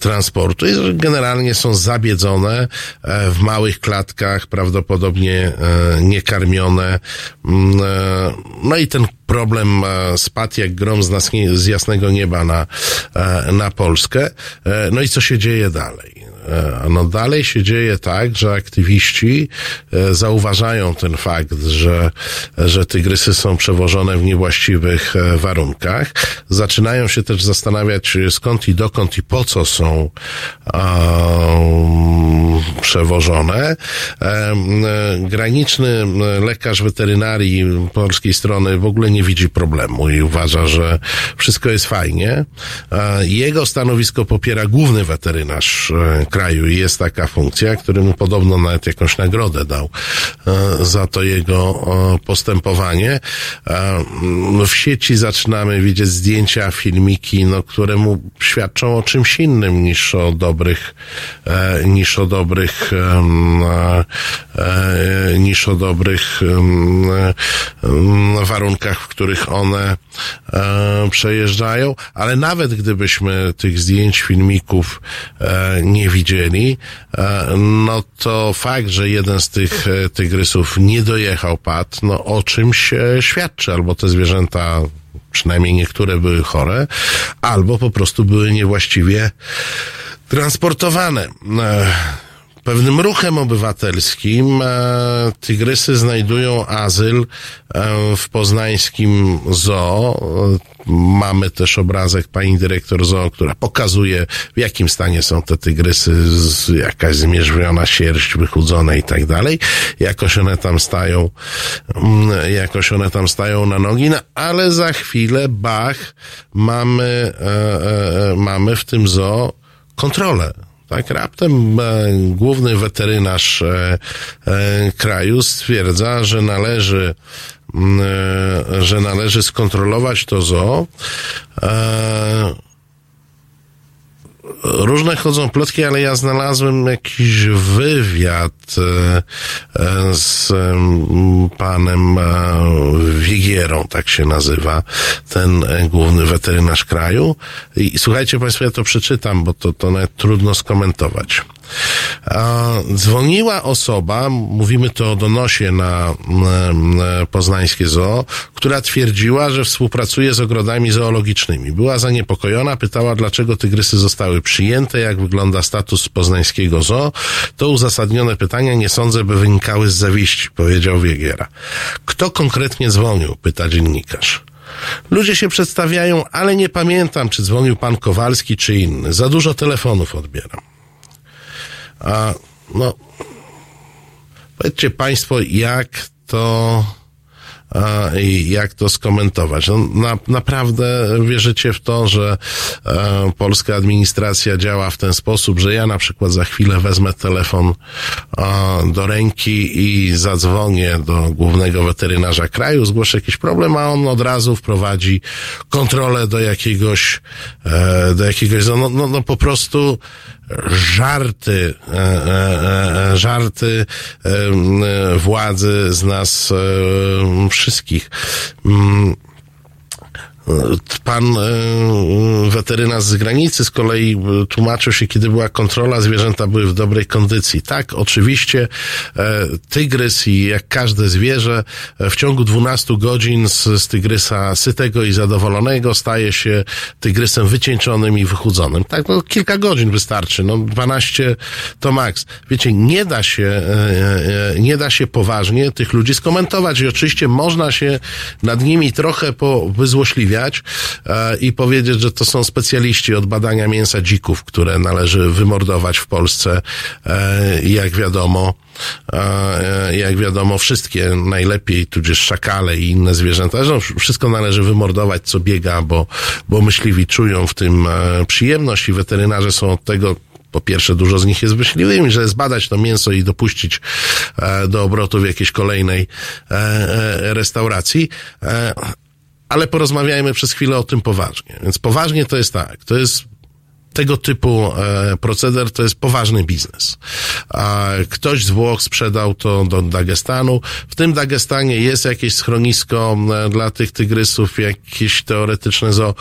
transportu i generalnie są zabiedzone w małych klatkach, prawdopodobnie niekarmione. Mm, No i ten problem e, spadł jak grom z, nas, z jasnego nieba na, e, na Polskę. E, No i co się dzieje dalej? No dalej się dzieje tak, że aktywiści zauważają ten fakt, że, że tygrysy są przewożone w niewłaściwych warunkach. Zaczynają się też zastanawiać skąd i dokąd i po co są um, przewożone. Graniczny lekarz weterynarii polskiej strony w ogóle nie widzi problemu i uważa, że wszystko jest fajnie. Jego stanowisko popiera główny weterynarz e, kraju i jest taka funkcja, który mu podobno nawet jakąś nagrodę dał e, za to jego postępowanie. E, m, W sieci zaczynamy widzieć zdjęcia, filmiki, no, które mu świadczą o czymś innym niż o dobrych, e, niż o dobrych, niż o dobrych warunkach, których one e, przejeżdżają, ale nawet gdybyśmy tych zdjęć, filmików e, nie widzieli, e, no to fakt, że jeden z tych e, tygrysów nie dojechał, padł, no o czymś e, świadczy, albo te zwierzęta przynajmniej niektóre były chore, albo po prostu były niewłaściwie transportowane. Pewnym ruchem obywatelskim e, tygrysy znajdują azyl e, w poznańskim zoo. E, Mamy też obrazek pani dyrektor zoo, która pokazuje w jakim stanie są te tygrysy, jakaś zmierzwiona sierść, wychudzone i tak dalej. Jakoś one tam stają, mm, jakoś one tam stają na nogi, no, ale za chwilę, bach, mamy, mamy w tym zoo kontrolę tak, raptem e, główny weterynarz e, e, kraju stwierdza, że należy, m, e, że należy skontrolować to zoo. Różne chodzą plotki, ale ja znalazłem jakiś wywiad e, e, z em, panem e, Wigierą, tak się nazywa, ten główny weterynarz kraju. I słuchajcie Państwo, ja to przeczytam, bo to, to nawet trudno skomentować. Dzwoniła osoba, mówimy to o donosie na poznańskie zoo, która twierdziła, że współpracuje z ogrodami zoologicznymi. Była zaniepokojona, pytała, dlaczego tygrysy zostały przyjęte, jak wygląda status poznańskiego zoo. To uzasadnione pytania nie sądzę, by wynikały z zawiści, powiedział Wiegiera. Kto konkretnie dzwonił? pyta dziennikarz. Ludzie się przedstawiają, ale nie pamiętam, czy dzwonił pan Kowalski, czy inny. Za dużo telefonów odbieram. A no, powiedzcie Państwo, jak to, a, jak to skomentować. No, na, naprawdę wierzycie w to, że e, polska administracja działa w ten sposób, że ja na przykład za chwilę wezmę telefon a, do ręki i zadzwonię do głównego weterynarza kraju, zgłoszę jakiś problem, a on od razu wprowadzi kontrolę do jakiegoś, e, do jakiegoś, no, no, no po prostu żarty, e, e, e, żarty władzy z nas wszystkich. Pan e, weterynarz z granicy z kolei e, tłumaczył się, kiedy była kontrola, zwierzęta były w dobrej kondycji. Tak, oczywiście e, tygrys i jak każde zwierzę w ciągu 12 godzin z, z tygrysa sytego i zadowolonego staje się tygrysem wycieńczonym i wychudzonym. Tak, no kilka godzin wystarczy, no 12 to maks. Wiecie, nie da się, nie da się poważnie tych ludzi skomentować i oczywiście można się nad nimi trochę powyzłośliwić, e, i powiedzieć, że to są specjaliści od badania mięsa dzików, które należy wymordować w Polsce. E, jak wiadomo, e, jak wiadomo, wszystkie najlepiej, tudzież szakale i inne zwierzęta, że wszystko należy wymordować, co biega, bo, bo myśliwi czują w tym e, przyjemność i weterynarze są od tego po pierwsze, dużo z nich jest myśliwymi, że zbadać to mięso i dopuścić e, do obrotu w jakiejś kolejnej e, restauracji. Ale porozmawiajmy przez chwilę o tym poważnie. Więc poważnie to jest tak, to jest tego typu e, proceder to jest poważny biznes. A ktoś z Włoch sprzedał to do Dagestanu. W tym Dagestanie jest jakieś schronisko e, dla tych tygrysów, jakieś teoretyczne zoo,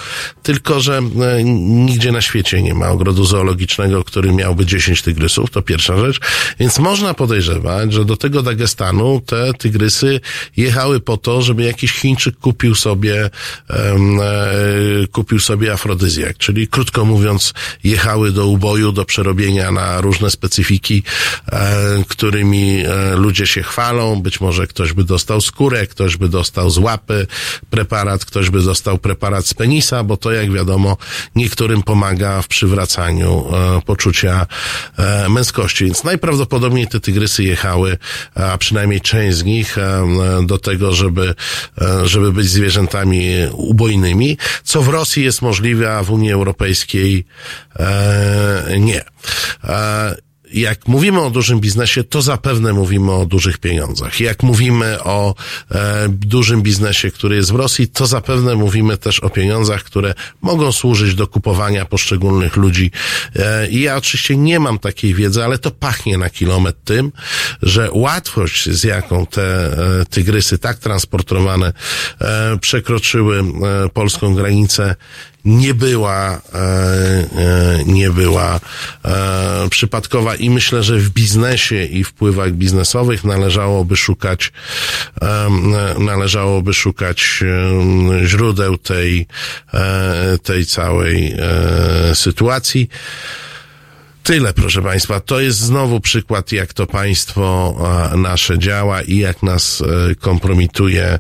tylko że e, nigdzie na świecie nie ma ogrodu zoologicznego, który miałby 10 tygrysów, to pierwsza rzecz. Więc można podejrzewać, że do tego Dagestanu te tygrysy jechały po to, żeby jakiś Chińczyk kupił sobie, kupił sobie afrodyzjak, czyli krótko mówiąc, jechały do uboju, do przerobienia na różne specyfiki, e, którymi e, ludzie się chwalą. Być może ktoś by dostał skórę, ktoś by dostał z łapy preparat, ktoś by dostał preparat z penisa, bo to jak wiadomo niektórym pomaga w przywracaniu e, poczucia męskości. Więc najprawdopodobniej te tygrysy jechały, a przynajmniej część z nich, do tego, żeby, żeby być zwierzętami ubojnymi, co w Rosji jest możliwe, a w Unii Europejskiej e, nie. E, jak mówimy o dużym biznesie, to zapewne mówimy o dużych pieniądzach. Jak mówimy o e, dużym biznesie, który jest w Rosji, to zapewne mówimy też o pieniądzach, które mogą służyć do kupowania poszczególnych ludzi. E, ja oczywiście nie mam takiej wiedzy, ale to pachnie na kilometr tym, że łatwość, z jaką te e, tygrysy tak transportowane e, przekroczyły e, polską granicę, nie była, e, e, nie była e, przypadkowa i myślę, że w biznesie i wpływach biznesowych należałoby szukać, należałoby szukać źródeł tej, tej całej sytuacji. Tyle, proszę Państwa. To jest znowu przykład, jak to państwo nasze działa i jak nas e, kompromituje. E,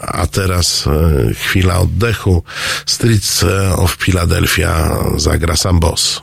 A teraz e, chwila oddechu. Streets of Philadelphia zagra sam boss.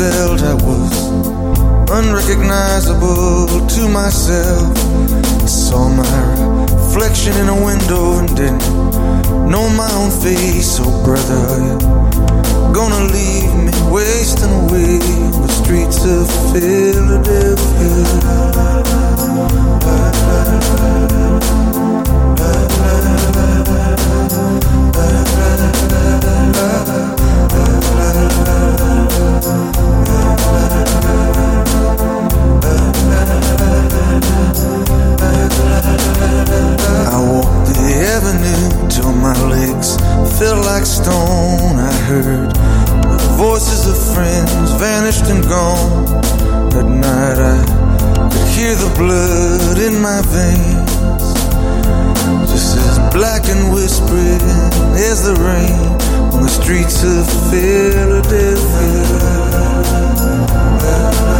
Felt. I was unrecognizable to myself. I saw my reflection in a window and didn't know my own face. Oh, brother, are gonna leave me wasting away on the streets of I walked the avenue till my legs felt like stone. I heard the voices of friends vanished and gone. At night I could hear the blood in my veins, just as black and whispering as the rain on the streets of Ain't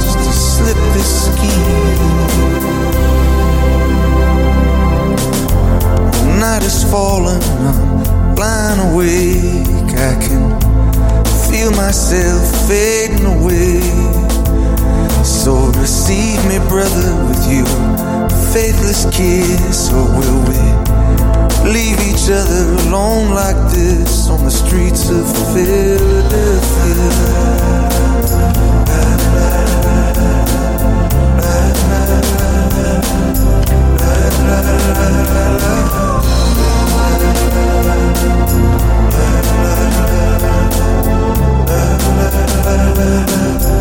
just to slip this ski. Night is falling, I'm blind awake. I can feel myself fading away. So receive me, brother, with you, faithless kiss, or will we leave each other alone like this on the streets of Philadelphia? love.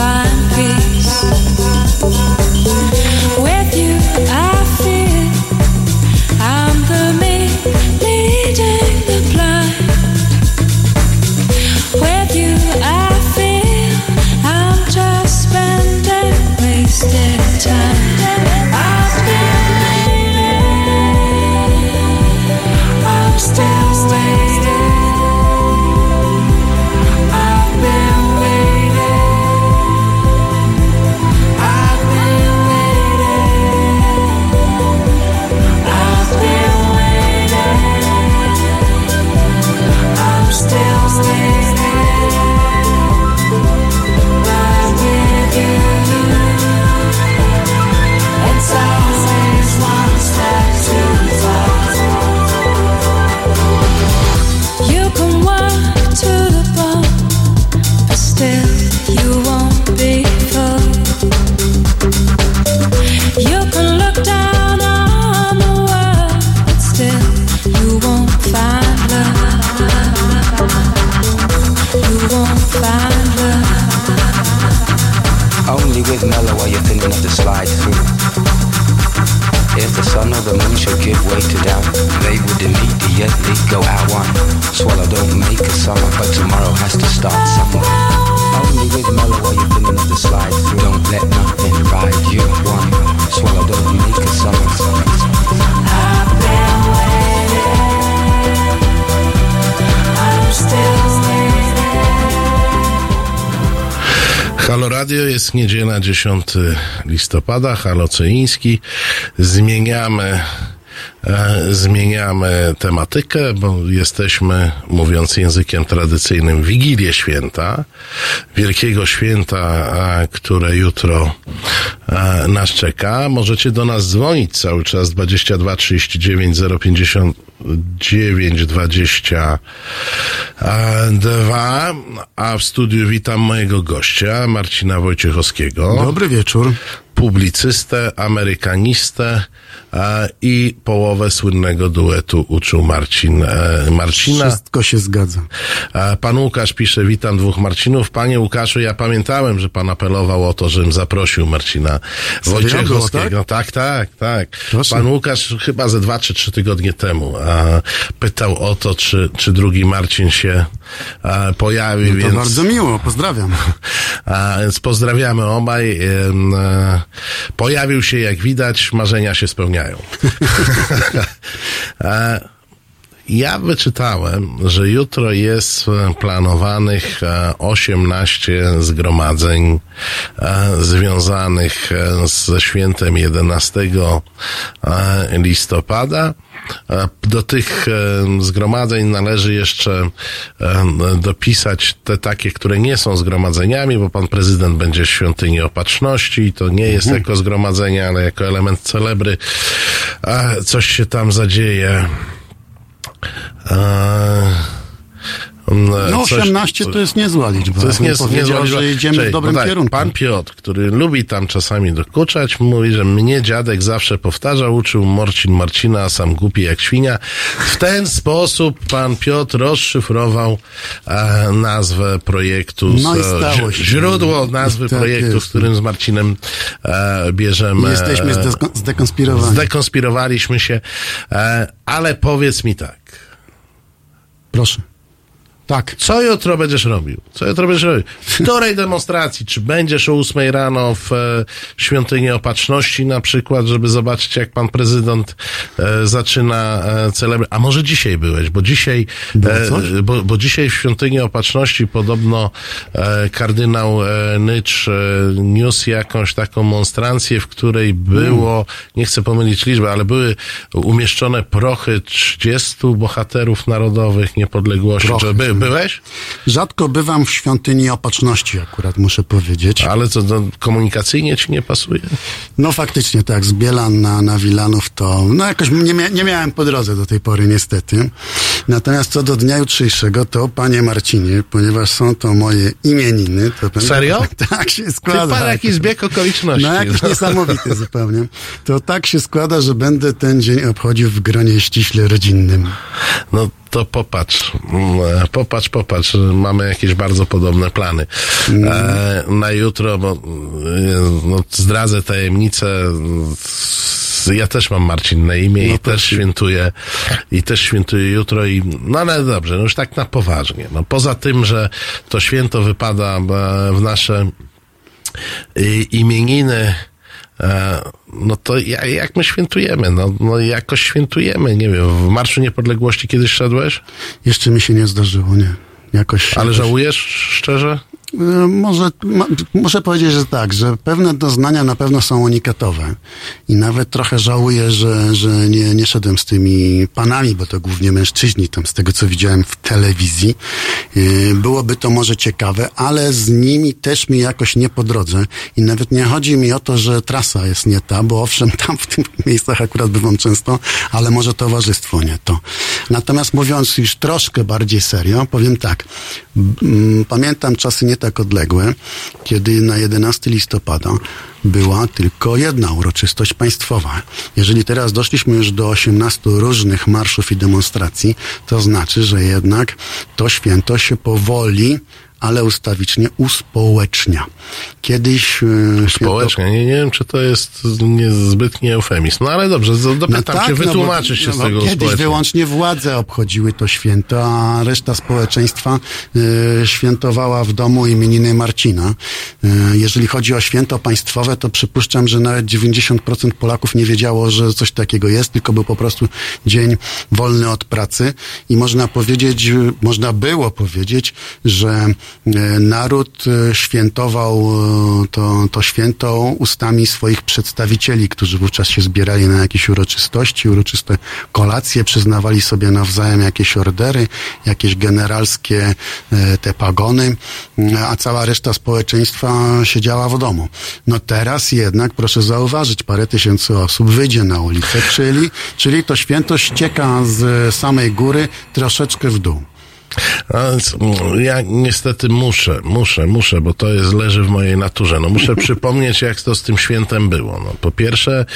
Find peace. With you, I With mellow are you feeling of the slide through. If the sun or the moon should give way to doubt, they would immediately go out one. Swallow don't make a summer, but tomorrow has to start somewhere. Only with mellow are you feeling of the slide through. Don't let nothing ride you one. Swallow don't make a summer. Halo Radio jest niedziela 10 listopada, Halo Ceński. Zmieniamy, zmieniamy tematykę, bo jesteśmy, mówiąc językiem tradycyjnym, Wigilię Święta, wielkiego święta, e, które jutro e, nas czeka. Możecie do nas dzwonić cały czas 22 39 059 22, a w studiu witam mojego gościa, Marcina Wojciechowskiego. Dobry wieczór. Publicystę, amerykanistę e, i połowę słynnego duetu uczył Marcin e, Marcina. Wszystko się zgadza. Pan Łukasz pisze, witam dwóch Marcinów. Panie Łukaszu, ja pamiętałem, że pan apelował o to, żebym zaprosił Marcina Wojciechowskiego. było, tak? tak, tak, Proszę. Pan Łukasz chyba ze dwa czy trzy tygodnie temu a, pytał o to, czy, czy drugi Marcin się a, pojawi, No to więc... bardzo miło, pozdrawiam. *laughs* A, więc pozdrawiamy obaj. E, Pojawił się, jak widać, marzenia się spełniają. E, *laughs* Ja wyczytałem, że jutro jest e, planowanych e, 18 zgromadzeń e, związanych e, ze świętem 11 e, listopada. E, Do tych e, zgromadzeń należy jeszcze e, dopisać te takie, które nie są zgromadzeniami, bo pan prezydent będzie w świątyni opatrzności i to nie jest jako zgromadzenie, ale jako element celebry. E, Coś się tam zadzieje. Eee, No coś- 18 to jest niezła liczba. to jest niezła że liczba. jedziemy Czekaj, w dobrym no tak, kierunku. Pan Piotr, który lubi tam czasami dokuczać, mówi, że mnie dziadek zawsze powtarzał, uczył Morcin Marcina, a sam głupi jak świnia. W ten sposób pan Piotr rozszyfrował e, nazwę projektu, z, No i stało się. źródło nazwy Tak projektu, jest. z którym z Marcinem e, bierzemy. Jesteśmy e, zdekonspirowani. Zdekonspirowaliśmy się, e, ale powiedz mi tak. Proszę. Tak. Co jutro będziesz robił? Co jutro będziesz robił? W której demonstracji? Czy będziesz o 8 rano w e, świątyni opatrzności na przykład, żeby zobaczyć, jak pan prezydent e, zaczyna e, celebrować? A może dzisiaj byłeś? Bo dzisiaj, e, bo, bo dzisiaj w świątyni opatrzności podobno e, kardynał e, Nycz e, niósł jakąś taką monstrancję, w której było, nie chcę pomylić liczby, ale były umieszczone prochy 30 bohaterów narodowych niepodległości. Prochy. Czy by, byłeś? Rzadko bywam w świątyni opatrzności akurat, muszę powiedzieć. Ale co, to komunikacyjnie ci nie pasuje? No faktycznie tak, z Bielan na, na Wilanów to, no jakoś nie, mia, nie miałem po drodze do tej pory niestety. Natomiast co do dnia jutrzejszego, to panie Marcinie, ponieważ są to moje imieniny, to będę- Serio? *laughs* Tak się Ty składa. pan jaki zbieg okoliczności. No jakiś niesamowity zupełnie. To tak się składa, że będę ten dzień obchodził w gronie ściśle rodzinnym. No to popatrz, mm, popatrz, popatrz, mamy jakieś bardzo podobne plany. E, na jutro, bo e, no, zdradzę tajemnicę, ja też mam Marcin na imię i też świętuję, i też świętuję jutro i, no ale dobrze, no już tak na poważnie. No poza tym, że to święto wypada e, w nasze imieniny, e, no to ja, jak my świętujemy? No, no jakoś świętujemy, nie wiem, w Marszu Niepodległości kiedyś szedłeś? Jeszcze mi się nie zdarzyło, nie. Jakoś, Ale jakoś... żałujesz szczerze? E, Może, muszę powiedzieć, że tak, że pewne doznania na pewno są unikatowe. I nawet trochę żałuję, że, że nie, nie szedłem z tymi panami, bo to głównie mężczyźni, tam z tego co widziałem w telewizji. E, Byłoby to może ciekawe, ale z nimi też mi jakoś nie po drodze. I nawet nie chodzi mi o to, że trasa jest nie ta, bo owszem, tam w tych *laughs* miejscach akurat bywam często, ale może towarzystwo nie to. Natomiast mówiąc już troszkę bardziej serio, powiem tak. Pamiętam czasy nie tak odległe, kiedy na 11 listopada była tylko jedna uroczystość państwowa. Jeżeli teraz doszliśmy już do 18 różnych marszów i demonstracji, to znaczy, że jednak to święto się powoli ale ustawicznie uspołecznia. Kiedyś... e, Społecznie, nie, nie wiem, czy to jest niezbytnie eufemizm. No ale dobrze, dopytam tak, cię, bo- wytłumaczysz się no z bo tego Kiedyś wyłącznie władze obchodziły to święto, a reszta społeczeństwa y, świętowała w domu imieniny Marcina. Y, jeżeli chodzi o święto państwowe, to przypuszczam, że nawet 90% Polaków nie wiedziało, że coś takiego jest, tylko był po prostu dzień wolny od pracy i można powiedzieć, można było powiedzieć, że naród y, świętował y, to, to święto ustami swoich przedstawicieli, którzy wówczas się zbierali na jakieś uroczystości, uroczyste kolacje, przyznawali sobie nawzajem jakieś ordery, jakieś generalskie e, te pagony, a cała reszta społeczeństwa siedziała w domu. No teraz jednak, proszę zauważyć, parę tysięcy osób wyjdzie na ulicę, czyli, czyli to święto ścieka z samej góry troszeczkę w dół. Ja niestety muszę, muszę, muszę, bo to jest, leży w mojej naturze. No muszę *laughs* przypomnieć, jak to z tym świętem było. No, po pierwsze,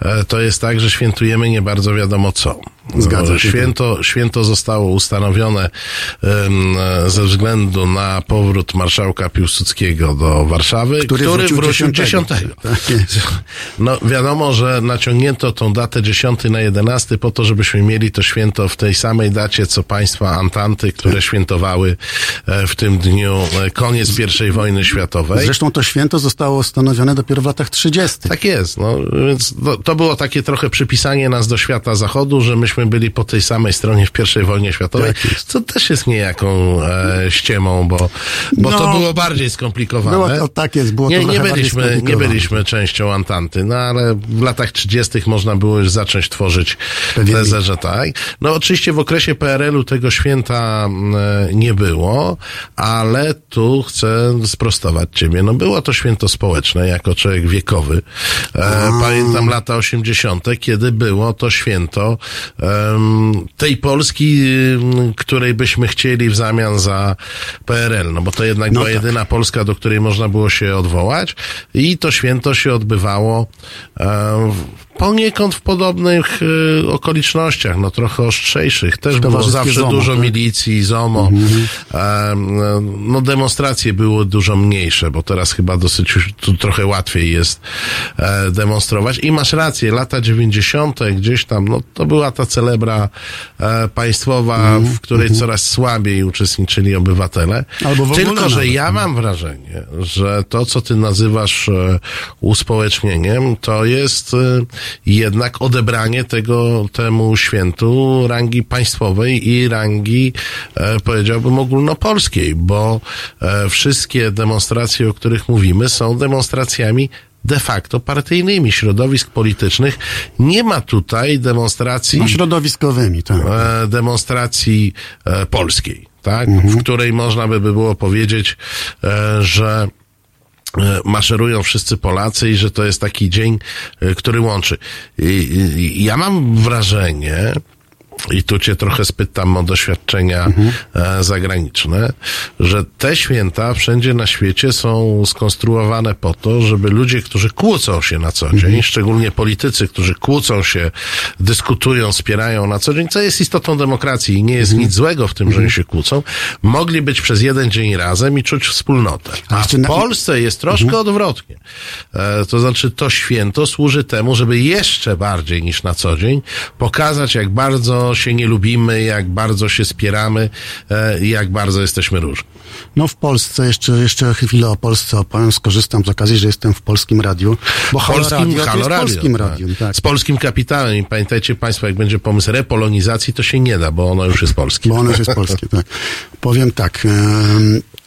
e, to jest tak, że świętujemy nie bardzo wiadomo co. Zgadza się. Święto, święto zostało ustanowione ze względu na powrót marszałka Piłsudskiego do Warszawy, Który który, wrócił wrócił 10. 10. Tak. *laughs* No wiadomo, że naciągnięto tą datę 10 na 11 po to, żebyśmy mieli to święto w tej samej dacie, co państwa Antanty, które świętowały e, w tym dniu e, koniec I wojny światowej. Zresztą to święto zostało ustanowione dopiero w latach 30. Tak jest, no więc to, to było takie trochę przypisanie nas do świata zachodu, że myśmy byli po tej samej stronie w I wojnie światowej, Tak co też jest niejaką e, ściemą, bo, bo to No, było bardziej skomplikowane. Było to- tak jest, było to nie, trochę nie byliśmy, nie byliśmy częścią Antanty, no ale w latach 30. można było już zacząć tworzyć tezę, że tak. No oczywiście w okresie PRL-u tego święta mm, e, nie było, ale tu chcę sprostować ciebie. No było to święto społeczne jako człowiek wiekowy. E, pamiętam lata 80., kiedy było to święto em, tej Polski, której byśmy chcieli w zamian za PRL, no bo to jednak No była tak. jedyna Polska, do której można było się odwołać i to święto się odbywało w- poniekąd w podobnych y, okolicznościach, no trochę ostrzejszych. Też było zawsze ZOMO, dużo tak? milicji, ZOMO. E, no demonstracje były dużo mniejsze, bo teraz chyba dosyć tu trochę łatwiej jest e, demonstrować. I masz rację, lata 90. gdzieś tam, no to była ta celebra e, państwowa, w której coraz słabiej uczestniczyli obywatele. Albo w ogóle Tylko, że ja mam wrażenie, że to, co ty nazywasz e, uspołecznieniem, to jest e, jednak odebranie tego, temu świętu rangi państwowej i rangi, e, powiedziałbym, ogólnopolskiej, bo e, wszystkie demonstracje, o których mówimy, są demonstracjami de facto partyjnymi, środowisk politycznych. Nie ma tutaj demonstracji No, środowiskowymi, tak. e, demonstracji e, polskiej, tak? Mhm. W której można by było powiedzieć, e, że maszerują wszyscy Polacy i że to jest taki dzień, e, który łączy. I, i, ja mam wrażenie, i tu cię trochę spytam o doświadczenia e, zagraniczne, że te święta wszędzie na świecie są skonstruowane po to, żeby ludzie, którzy kłócą się na co dzień, szczególnie politycy, którzy kłócą się, dyskutują, spierają na co dzień, co jest istotą demokracji i nie jest nic złego w tym, że oni się kłócą, mogli być przez jeden dzień razem i czuć wspólnotę. A w Polsce jest troszkę odwrotnie. E, to znaczy to święto służy temu, żeby jeszcze bardziej niż na co dzień pokazać, jak bardzo się nie lubimy, jak bardzo się spieramy e, i jak bardzo jesteśmy różni. No w Polsce, jeszcze, jeszcze chwilę o Polsce opowiem, skorzystam z okazji, że jestem w Polskim Radiu, bo Halo Polskim, Radio Halo Radio, Polskim tak. Radium, tak. Z polskim kapitałem i pamiętajcie Państwo, jak będzie pomysł repolonizacji, to się nie da, bo ono już jest polskie. Bo ono już jest polskie, tak. Powiem tak,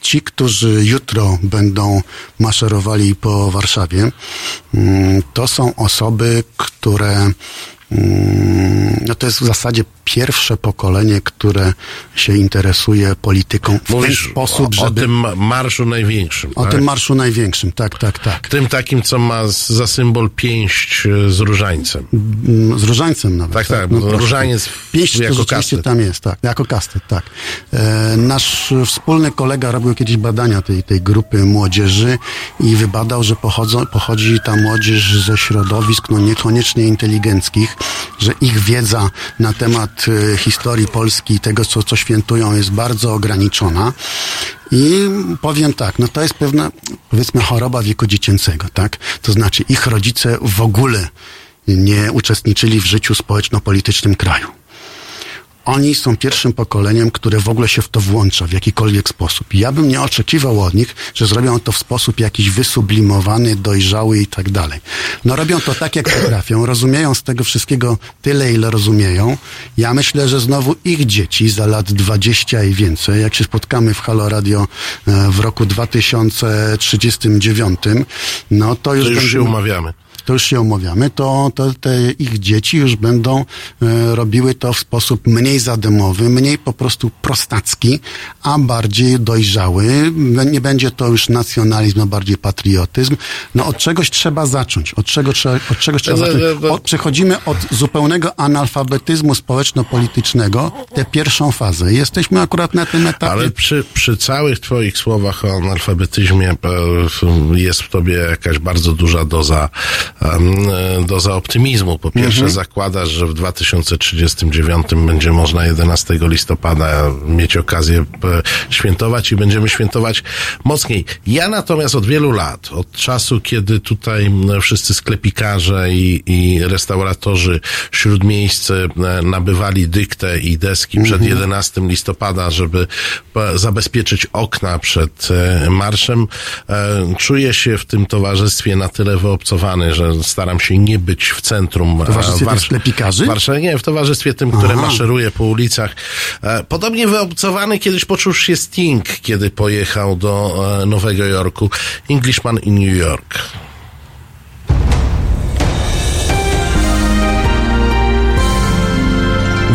ci, którzy jutro będą maszerowali po Warszawie, mm, to są osoby, które no to jest w zasadzie pierwsze pokolenie, które się interesuje polityką w Mówisz ten sposób, o, o żeby... tym ma- marszu największym. o tak? tym marszu największym, tak, tak, tak. Tym takim, co ma za symbol pięść e, z różańcem. Mm, Z różańcem nawet. Tak, tak, No bo proszę. różaniec Pięść to jako rzeczywiście kastet. tam jest, tak, jako kastet, tak. E, nasz wspólny kolega robił kiedyś badania tej, tej grupy młodzieży i wybadał, że pochodzą, pochodzi ta młodzież ze środowisk no niekoniecznie inteligenckich, że ich wiedza na temat e, historii Polski i tego, co, co świętują jest bardzo ograniczona. I powiem tak, no to jest pewna, powiedzmy, choroba wieku dziecięcego, tak? To znaczy ich rodzice w ogóle nie uczestniczyli w życiu społeczno-politycznym kraju. Oni są pierwszym pokoleniem, które w ogóle się w to włącza w jakikolwiek sposób. Ja bym nie oczekiwał od nich, że zrobią to w sposób jakiś wysublimowany, dojrzały i tak dalej. No robią to tak, jak potrafią, rozumieją z tego wszystkiego tyle, ile rozumieją. Ja myślę, że znowu ich dzieci za lat 20 i więcej, jak się spotkamy w Halo Radio e, w roku 2039, no to już, To już się umawiamy. To już się umawiamy, to, to te ich dzieci już będą e, robiły to w sposób mniej zadymowy, mniej po prostu prostacki, a bardziej dojrzały. Nie będzie to już nacjonalizm, a bardziej patriotyzm. No od czegoś trzeba zacząć. Od, czego trzeba, od czegoś trzeba zacząć. Od, przechodzimy od zupełnego analfabetyzmu społeczno-politycznego, tę pierwszą fazę. Jesteśmy akurat na tym etapie. Ale przy, przy całych twoich słowach o analfabetyzmie e, jest w tobie jakaś bardzo duża doza, doza optymizmu. Po pierwsze Mhm. zakładasz, że w 2039 będzie można 11 listopada mieć okazję e, świętować i będziemy świętować mocniej. Ja natomiast od wielu lat, od czasu, kiedy tutaj wszyscy sklepikarze i, i restauratorzy śródmieńscy e, nabywali dyktę i deski przed 11 listopada, żeby e, zabezpieczyć okna przed e, marszem, e, czuję się w tym towarzystwie na tyle wyobcowany, że staram się nie być w centrum. W towarzystwie e, tych sklepikarzy? W Warszawie, nie, w towarzystwie tym, które Aha. maszeruje po ulicach. E, Podobnie wyobcowany kiedyś poczuł się Sting, kiedy pojechał do e, Nowego Jorku. Englishman in New York.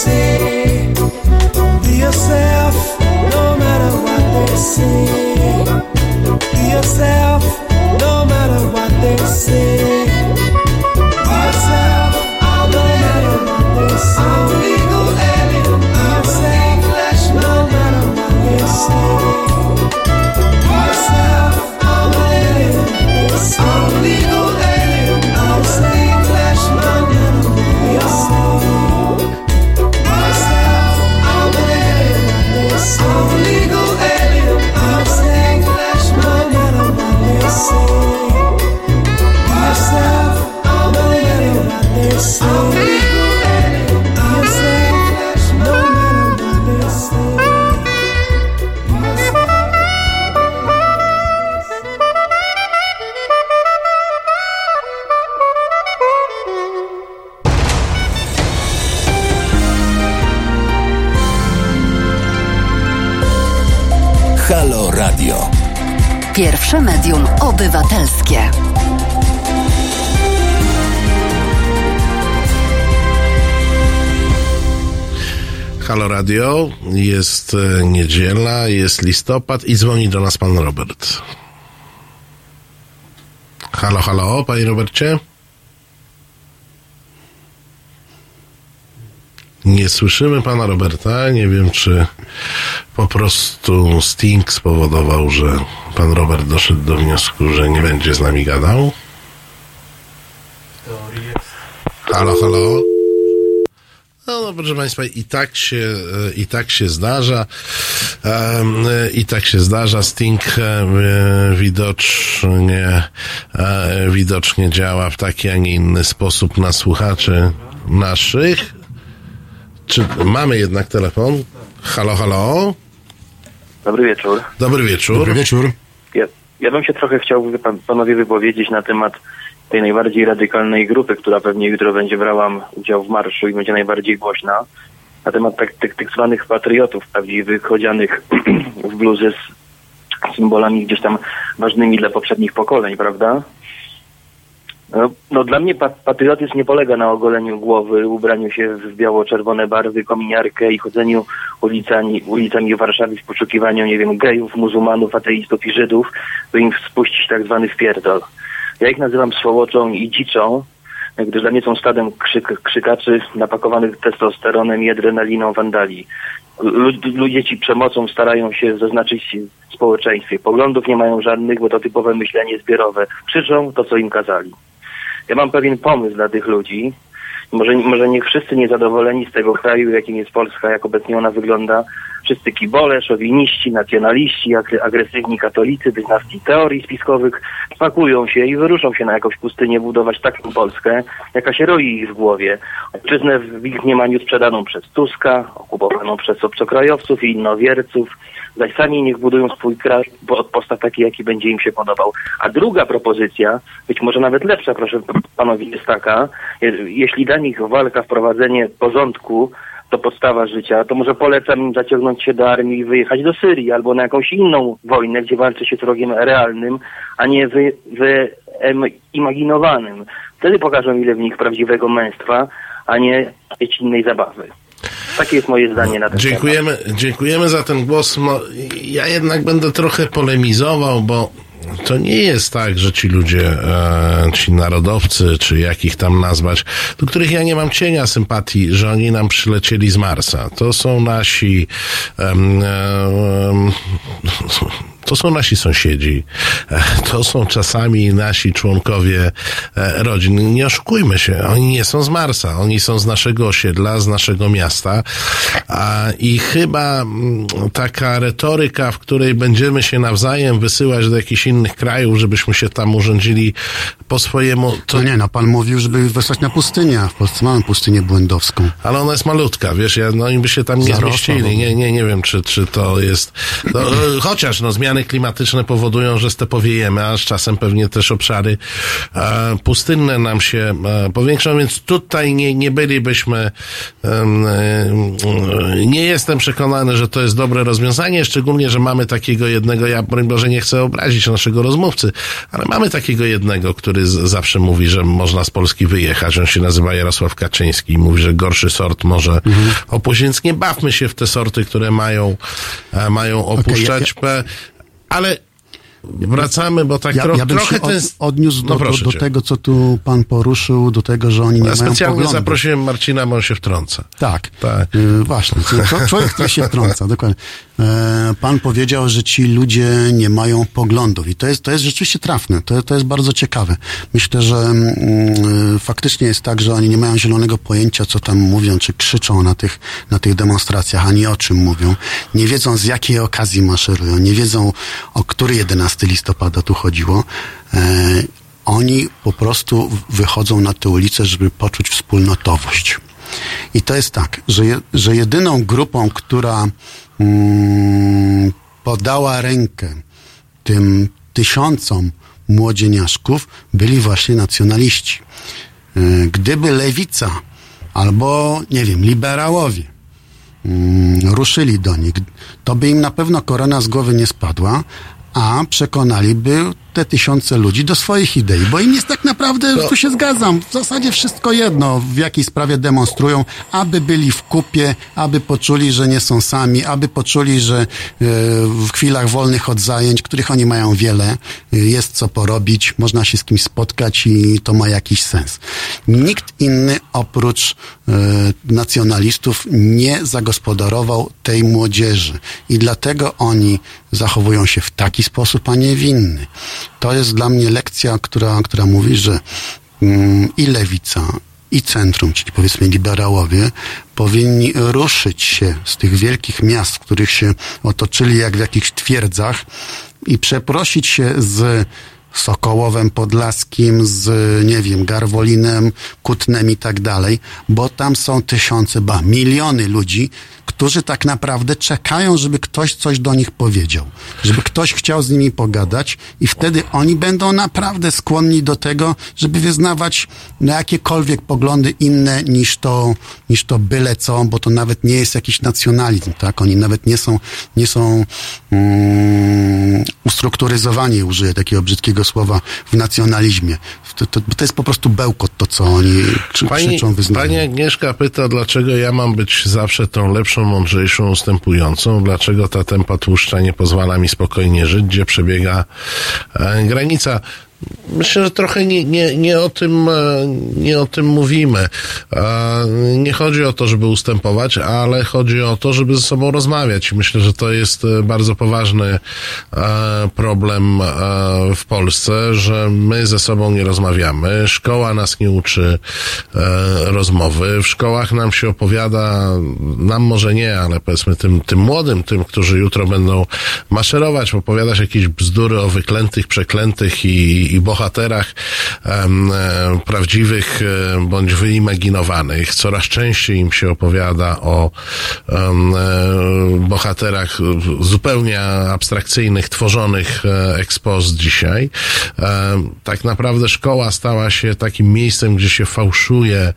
say radio, jest e, niedziela, jest listopad i dzwoni do nas pan Robert. Halo, halo, panie Robercie? Nie słyszymy pana Roberta. Nie wiem, czy po prostu Sting spowodował, że pan Robert doszedł do wniosku, że nie będzie z nami gadał. Halo, halo. No, no proszę Państwa, i tak się, e, i tak się zdarza. I tak się zdarza. Sting e, e, widocznie, widocznie działa w taki, a nie inny sposób na słuchaczy naszych. Czy mamy jednak telefon? Halo, halo. Dobry wieczór. Dobry wieczór. Dobry wieczór. Ja, ja bym się trochę chciał, panowie, wypowiedzieć na temat tej najbardziej radykalnej grupy, która pewnie jutro będzie brała udział w marszu i będzie najbardziej głośna. Na temat tak, tych, tych zwanych patriotów prawdziwych, odzianych *clears throat* w bluzy z symbolami gdzieś tam ważnymi dla poprzednich pokoleń, prawda? No, no dla mnie pa- patriotyzm nie polega na ogoleniu głowy, ubraniu się w biało-czerwone barwy, kominiarkę i chodzeniu ulicami, ulicami Warszawy w poszukiwaniu, nie wiem, gejów, muzułmanów, ateistów i Żydów, by im spuścić tak zwany wpierdol. Ja ich nazywam swołoczą i dziczą, gdyż dla mnie są stadem krzyk, krzykaczy napakowanych testosteronem i adrenaliną wandali. Lu- Ludzie ci przemocą starają się zaznaczyć w społeczeństwie. Poglądów nie mają żadnych, bo to typowe myślenie zbiorowe. Krzyczą to, co im kazali. Ja mam pewien pomysł dla tych ludzi. Może, może niech wszyscy niezadowoleni z tego kraju, jakim jest Polska, jak obecnie ona wygląda, wszyscy kibole, szowiniści, nacjonaliści, agre- agresywni katolicy, dynastii teorii spiskowych, pakują się i wyruszą się na jakąś pustynię budować taką Polskę, jaka się roi ich w głowie. Ojczyznę w ich mniemaniu sprzedaną przez Tuska, okupowaną przez obcokrajowców i innowierców, zaś sami niech budują swój kraj od postaw taki, jaki będzie im się podobał. A druga propozycja, być może nawet lepsza, proszę panowie, jest taka, je- jeśli dla nich walka, wprowadzenie porządku to podstawa życia, to może polecam zaciągnąć się do armii i wyjechać do Syrii albo na jakąś inną wojnę, gdzie walczy się wrogiem realnym, a nie wy, wy em, imaginowanym. Wtedy pokażą ile w nich prawdziwego męstwa, a nie jakiejś innej zabawy. Takie jest moje zdanie na ten temat. Dziękujemy, dziękujemy za ten głos. Ja jednak będę trochę polemizował, bo to nie jest tak, że ci ludzie, e, ci narodowcy, czy jak ich tam nazwać, do których ja nie mam cienia sympatii, że oni nam przylecieli z Marsa. To są nasi, to są nasi sąsiedzi. E, To są czasami nasi członkowie e, rodzin. Nie oszukujmy się, oni nie są z Marsa, oni są z naszego osiedla, z naszego miasta. A, I chyba mm, taka retoryka, w której będziemy się nawzajem wysyłać do jakichś innych krajów, żebyśmy się tam urządzili po swojemu, to No nie, no pan mówił, żeby wysłać na pustynię, w Polsce mamy pustynię błędowską. ale ona jest malutka, wiesz, ja, no oni by się tam nie Zarosła zmieścili. Nie, nie, nie wiem, czy, czy to jest. No, e, chociaż no, zmiany klimatyczne powodują, że stepowiejemy, a z czasem pewnie też obszary e, pustynne nam się e, powiększą, więc tutaj nie, nie bylibyśmy. e, nie jestem przekonany, że to jest dobre rozwiązanie, szczególnie, że mamy takiego jednego, ja Boże nie chcę obrazić naszego rozmówcy, ale mamy takiego jednego, który z, zawsze mówi, że można z Polski wyjechać. On się nazywa Jarosław Kaczyński i mówi, że gorszy sort może Mhm. opuścić. Więc nie bawmy się w te sorty, które mają, e, mają opuszczać. P- ale wracamy, bo tak Ja, tro, ja bym trochę się od, ten... odniósł No do, do, proszę do cię. tego, co tu pan poruszył, do tego, że oni nie Ja mają specjalnie zaprosiłem Marcina, bo on się wtrąca. Tak. Tak. Y, właśnie. Człowiek, który się wtrąca, dokładnie. E, pan powiedział, że ci ludzie nie mają poglądów i to jest, to jest rzeczywiście trafne. To, to jest bardzo ciekawe. Myślę, że mm, y, faktycznie jest tak, że oni nie mają zielonego pojęcia, co tam mówią, czy krzyczą na tych, na tych demonstracjach, ani o czym mówią. Nie wiedzą, z jakiej okazji maszerują. Nie wiedzą, o który 11 listopada tu chodziło. E, oni po prostu wychodzą na tę ulicę, żeby poczuć wspólnotowość. I to jest tak, że, je, że jedyną grupą, która mm, podała rękę tym tysiącom młodzieniaszków, byli właśnie nacjonaliści. Y, Gdyby lewica albo, nie wiem, liberałowie mm, ruszyli do nich, to by im na pewno korona z głowy nie spadła, a przekonaliby te tysiące ludzi do swoich idei, bo im jest tak naprawdę, tu się zgadzam, w zasadzie wszystko jedno, w jakiej sprawie demonstrują, aby byli w kupie, aby poczuli, że nie są sami, aby poczuli, że e, w chwilach wolnych od zajęć, których oni mają wiele, e, jest co porobić, można się z kimś spotkać i to ma jakiś sens. Nikt inny oprócz e, nacjonalistów nie zagospodarował tej młodzieży i dlatego oni zachowują się w taki sposób, a nie w inny. To jest dla mnie lekcja, która, która mówi, że mm, i lewica, i centrum, czyli powiedzmy liberałowie, powinni ruszyć się z tych wielkich miast, w których się otoczyli jak w jakichś twierdzach i przeprosić się z Sokołowem Podlaskim, z, nie wiem, Garwolinem, Kutnem i tak dalej, bo tam są tysiące, ba, miliony ludzi, którzy tak naprawdę czekają, żeby ktoś coś do nich powiedział, żeby ktoś chciał z nimi pogadać i wtedy oni będą naprawdę skłonni do tego, żeby wyznawać no, jakiekolwiek poglądy inne niż to, niż to byle co, bo to nawet nie jest jakiś nacjonalizm, tak? Oni nawet nie są, nie są mm, ustrukturyzowani, użyję takiego brzydkiego słowa, w nacjonalizmie. To, to, to jest po prostu bełkot to, co oni krzy, Pani, krzyczą, wyznają. pani Agnieszka pyta, dlaczego ja mam być zawsze tą lepszą, mądrzejszą, ustępującą, dlaczego ta tempa tłuszcza nie pozwala mi spokojnie żyć, gdzie przebiega e, granica. Myślę, że trochę nie, nie, nie, o tym, e, nie o tym mówimy. E, Nie chodzi o to, żeby ustępować, ale chodzi o to, żeby ze sobą rozmawiać. Myślę, że to jest e, bardzo poważny problem w Polsce, że my ze sobą nie rozmawiamy. Szkoła nas nie uczy rozmowy. W szkołach nam się opowiada, nam może nie, ale powiedzmy tym, tym młodym, tym, którzy jutro będą maszerować, opowiada się jakieś bzdury o wyklętych, przeklętych i, i bohaterach e, prawdziwych e, bądź wyimaginowanych. Coraz częściej im się opowiada o e, bohaterach zupełnie abstrakcyjnych, tworzonych e, ekspost dzisiaj. Tak naprawdę szkoła stała się takim miejscem, gdzie się fałszuje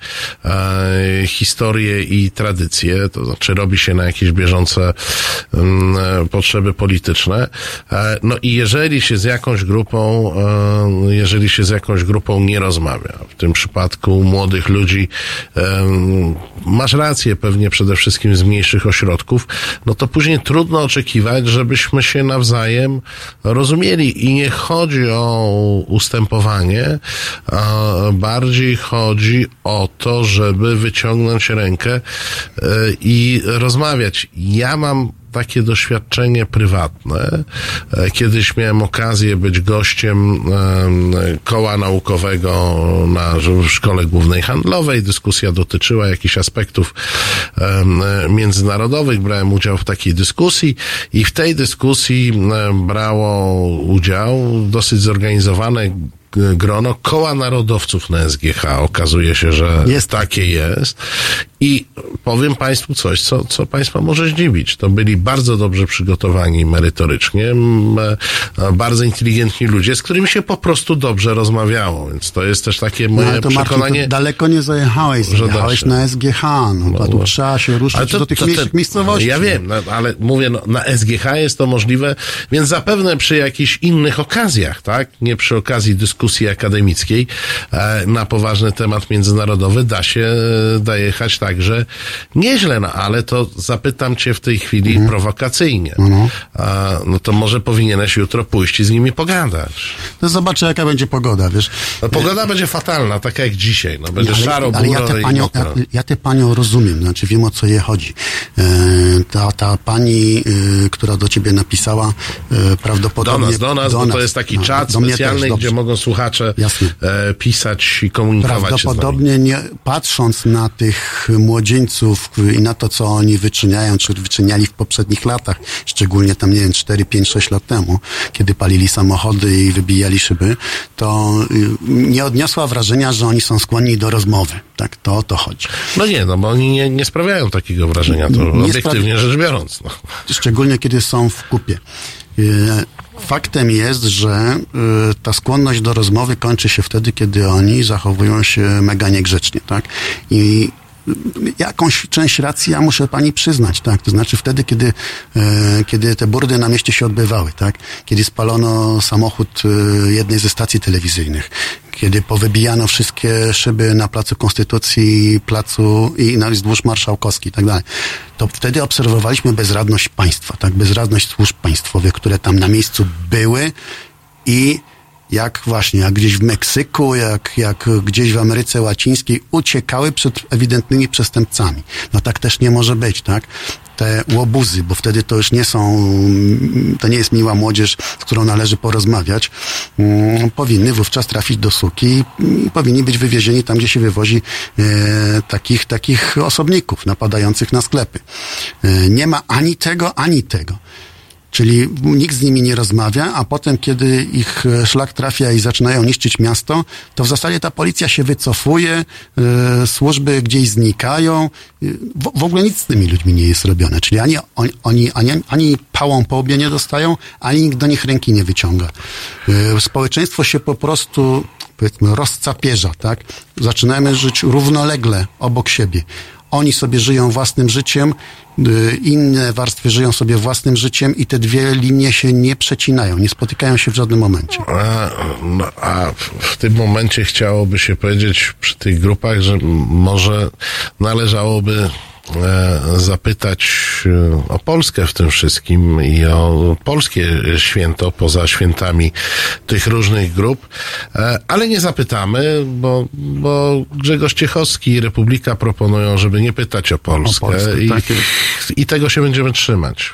historię i tradycje, to znaczy robi się na jakieś bieżące potrzeby polityczne. No i jeżeli się z jakąś grupą, jeżeli się z jakąś grupą nie rozmawia, w tym przypadku młodych ludzi, masz rację, pewnie przede wszystkim z mniejszych ośrodków, no to później trudno oczekiwać, żebyśmy się nawzajem rozumieli. I nie chodzi o ustępowanie, a bardziej chodzi o to, żeby wyciągnąć rękę e, i rozmawiać. Ja mam takie doświadczenie prywatne. E, Kiedyś miałem okazję być gościem em, koła naukowego na Szkole Głównej Handlowej. Dyskusja dotyczyła jakichś aspektów międzynarodowych. Brałem udział w takiej dyskusji i w tej dyskusji brało udział dosyć zorganizowane grono koła narodowców na SGH. Okazuje się, że jest. takie jest. I powiem Państwu coś, co, co Państwa może zdziwić. To byli bardzo dobrze przygotowani merytorycznie, e, bardzo inteligentni ludzie, z którymi się po prostu dobrze rozmawiało. Więc to jest też takie No, moje ale to Martin, przekonanie. to daleko nie zajechałeś, zajechałeś na SGH, no, to tu no. trzeba się ruszyć to- do tych to- to- miejscowości. Ja wiem, no, ale mówię, no, na SGH jest to możliwe, więc zapewne przy jakichś innych okazjach, tak? Nie przy okazji dyskusji akademickiej e, na poważny temat międzynarodowy da się e, da jechać także nieźle, no ale to zapytam cię w tej chwili Mhm. prowokacyjnie. No. A, no to może powinieneś jutro pójść i z nimi pogadać. To zobaczę, jaka będzie pogoda, wiesz. No, pogoda będzie fatalna, taka jak dzisiaj, no będzie ale, szaro, ale ja tę i panią, ja, ja tę panią rozumiem, znaczy wiem o co jej chodzi. E, ta, ta pani, e, która do ciebie napisała, e, Do prawdopodobnie... nas, do nas, bo to jest taki no, czat do specjalny, też, gdzie mogą słuchacze e, pisać i komunikować. Prawdopodobnie nie, patrząc na tych młodzieńców i na to, co oni wyczyniają, czy wyczyniali w poprzednich latach, szczególnie tam, nie wiem, 4, 5, 6 lat temu, kiedy palili samochody i wybijali szyby, to y, nie odniosła wrażenia, że oni są skłonni do rozmowy. Tak, to o to chodzi. No nie, no bo oni nie, nie sprawiają takiego wrażenia, to Nie obiektywnie sprawi- rzecz biorąc. No. Szczególnie kiedy są w kupie. Y, Faktem jest, że y, ta skłonność do rozmowy kończy się wtedy, kiedy oni zachowują się mega niegrzecznie, tak? I y, jakąś część racji ja muszę pani przyznać, tak? To znaczy wtedy, kiedy, e, kiedy te burdy na mieście się odbywały, tak? Kiedy spalono samochód jednej ze stacji telewizyjnych, kiedy powybijano wszystkie szyby na Placu Konstytucji, placu i na wzdłuż Marszałkowskiej i tak dalej, to wtedy obserwowaliśmy bezradność państwa, tak? Bezradność służb państwowych, które tam na miejscu były i jak właśnie, jak gdzieś w Meksyku, jak, jak gdzieś w Ameryce Łacińskiej uciekały przed ewidentnymi przestępcami. No tak też nie może być, tak? Te łobuzy, bo wtedy to już nie są, to nie jest miła młodzież, z którą należy porozmawiać, mm, powinny wówczas trafić do suki i powinni być wywiezieni tam, gdzie się wywozi e, takich, takich osobników napadających na sklepy. E, nie ma ani tego, ani tego. Czyli nikt z nimi nie rozmawia, a potem, kiedy ich e, szlak trafia i zaczynają niszczyć miasto, to w zasadzie ta policja się wycofuje, e, służby gdzieś znikają. E, W, w ogóle nic z tymi ludźmi nie jest robione. Czyli ani oni, oni ani, ani pałą po łbie nie dostają, ani nikt do nich ręki nie wyciąga. E, Społeczeństwo się po prostu, powiedzmy, rozcapierza, tak? Zaczynamy żyć równolegle obok siebie. Oni sobie żyją własnym życiem, y, inne warstwy żyją sobie własnym życiem i te dwie linie się nie przecinają, nie spotykają się w żadnym momencie. A, no, a w- tym momencie chciałoby się powiedzieć przy tych grupach, że może należałoby zapytać e, o Polskę w tym wszystkim i o polskie święto poza świętami tych różnych grup, e, ale nie zapytamy, bo, bo Grzegorz Ciechowski i Republika proponują, żeby nie pytać o Polskę, Polskę, i, tak i tego się będziemy trzymać.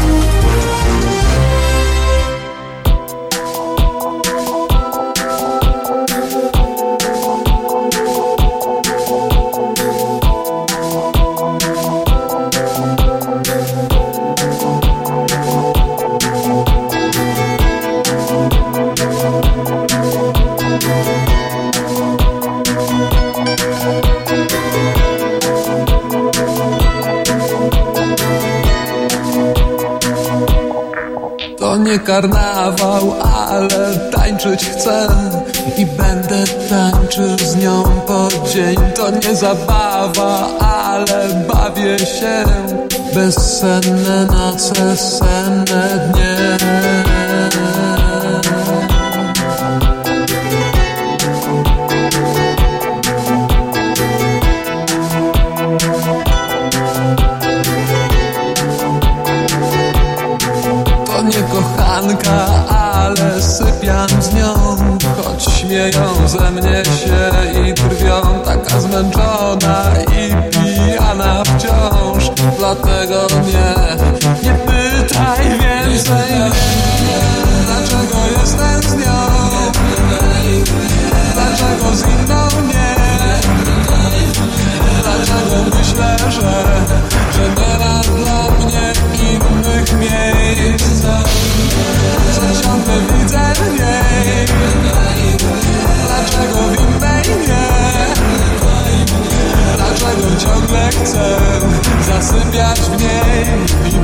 Karnawał, ale tańczyć chcę I będę tańczył z nią po dzień. To nie zabawa, ale bawię się Bezsenne noce, senne dnie kochanka, ale sypiam z nią Choć śmieją ze mnie się i drwią Taka zmęczona i pijana wciąż Dlatego nie, nie pytaj więcej Dlaczego jestem z nią? Dlaczego z inną nie? Dlaczego myślę, że chcę zasypiać w niej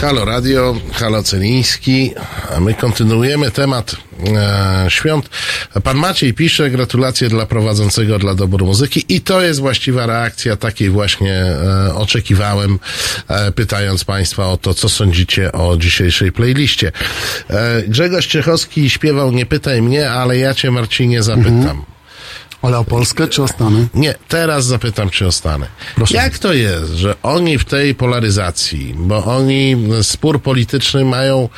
Halo Radio, halo Celiński, a my kontynuujemy temat e, świąt. Pan Maciej pisze, gratulacje dla prowadzącego dla doboru muzyki i to jest właściwa reakcja, takiej właśnie e, oczekiwałem, e, pytając Państwa o to, co sądzicie o dzisiejszej playliście. E, Grzegorz Ciechowski śpiewał Nie pytaj mnie, ale ja Cię Marcinie zapytam. Ale o Polskę czy o Stany? Nie, teraz zapytam cię o Stany. Proszę. Jak to jest, że oni w tej polaryzacji, bo oni spór polityczny mają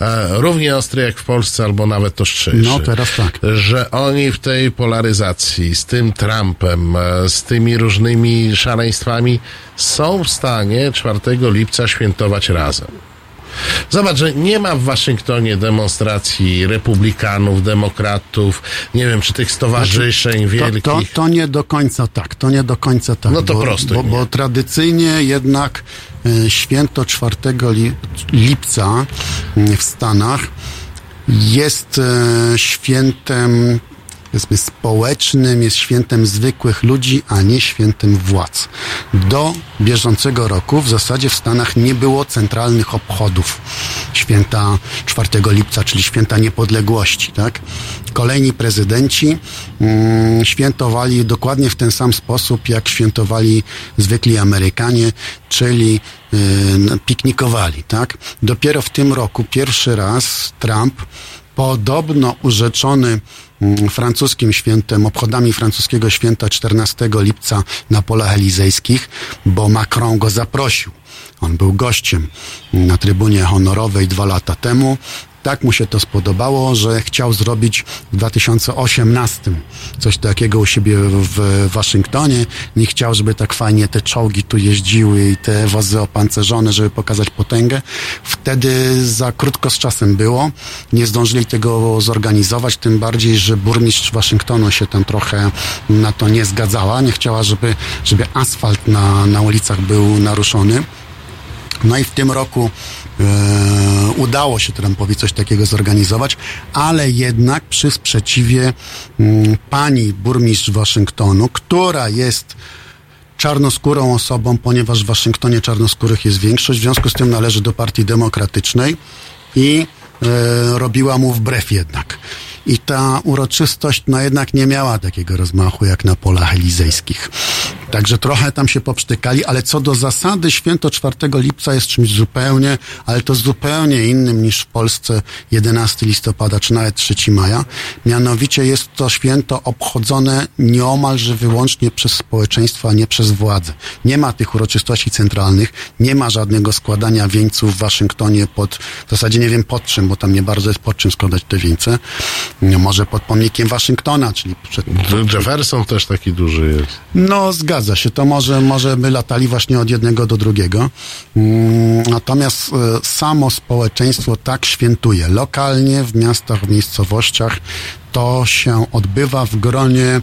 e, równie ostry jak w Polsce, albo nawet ostrzejszy. No, teraz tak. Że oni w tej polaryzacji z tym Trumpem, e, z tymi różnymi szaleństwami są w stanie 4 lipca świętować razem. Zobacz, że nie ma w Waszyngtonie demonstracji republikanów, demokratów, nie wiem, czy tych stowarzyszeń Znaczy, wielkich. To, to, to nie do końca tak, to nie do końca tak. No to bo, prosto Bo, bo tradycyjnie jednak e, święto 4 li, lipca m, w Stanach jest e, świętem powiedzmy społecznym, jest świętem zwykłych ludzi, a nie świętem władz. Do bieżącego roku w zasadzie w Stanach nie było centralnych obchodów święta 4 lipca, czyli święta niepodległości, tak? Kolejni prezydenci mm, świętowali dokładnie w ten sam sposób, jak świętowali zwykli Amerykanie, czyli y, piknikowali, tak? Dopiero w tym roku pierwszy raz Trump podobno urzeczony francuskim świętem, obchodami francuskiego święta 14 lipca na polach elizejskich, bo Macron go zaprosił. On był gościem na trybunie honorowej dwa lata temu. Tak mu się to spodobało, że chciał zrobić w 2018 coś takiego u siebie w Waszyngtonie. Nie chciał, żeby tak fajnie te czołgi tu jeździły i te wozy opancerzone, żeby pokazać potęgę. Wtedy za krótko z czasem było. Nie zdążyli tego zorganizować, tym bardziej, że burmistrz Waszyngtonu się tam trochę na to nie zgadzała. Nie chciała, żeby, żeby asfalt na, na ulicach był naruszony. No i w tym roku udało się Trumpowi coś takiego zorganizować, ale jednak przy sprzeciwie mm, pani burmistrz Waszyngtonu, która jest czarnoskórą osobą, ponieważ w Waszyngtonie czarnoskórych jest większość, w związku z tym należy do Partii Demokratycznej i e, robiła mu wbrew jednak. I ta uroczystość no jednak nie miała takiego rozmachu jak na polach elizejskich. Także trochę tam się poprztykali, ale co do zasady święto 4 lipca jest czymś zupełnie, ale to zupełnie innym niż w Polsce 11 listopada czy nawet 3 maja. Mianowicie jest to święto obchodzone nieomalże wyłącznie przez społeczeństwo, a nie przez władzę. Nie ma tych uroczystości centralnych, nie ma żadnego składania wieńców w Waszyngtonie pod, w zasadzie nie wiem pod czym, bo tam nie bardzo jest pod czym składać te wieńce. No, może pod pomnikiem Waszyngtona, czyli przed, Jefferson też taki duży jest. no, zgadza się. To może, może by latali właśnie od jednego do drugiego. Mm, Natomiast e, samo społeczeństwo tak świętuje. Lokalnie, w miastach, w miejscowościach to się odbywa w gronie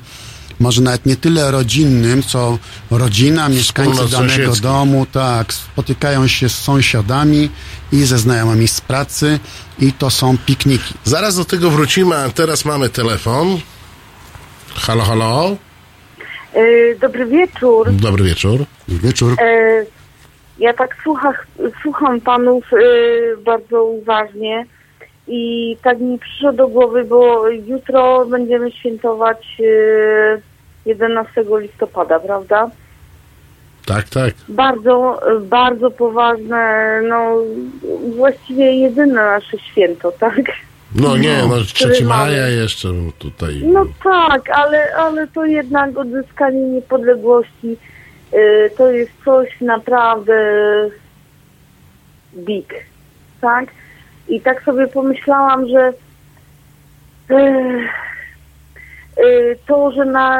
może nawet nie tyle rodzinnym, co rodzina, mieszkańcy danego domu, tak, spotykają się z sąsiadami i ze znajomymi z pracy i to są pikniki. Zaraz do tego wrócimy, a teraz mamy telefon. Halo, halo. E, Dobry wieczór. Dobry wieczór. Wieczór. E, Ja tak słucham, słucham panów e, bardzo uważnie i tak mi przyszło do głowy, bo jutro będziemy świętować e, 11 listopada, prawda? Tak, tak. Bardzo, bardzo poważne, no właściwie jedyne nasze święto, tak? No nie, no 3 Który maja jeszcze tutaj. No tak, ale, ale to jednak odzyskanie niepodległości y, to jest coś naprawdę big, tak? I tak sobie pomyślałam, że y, y, to, że na,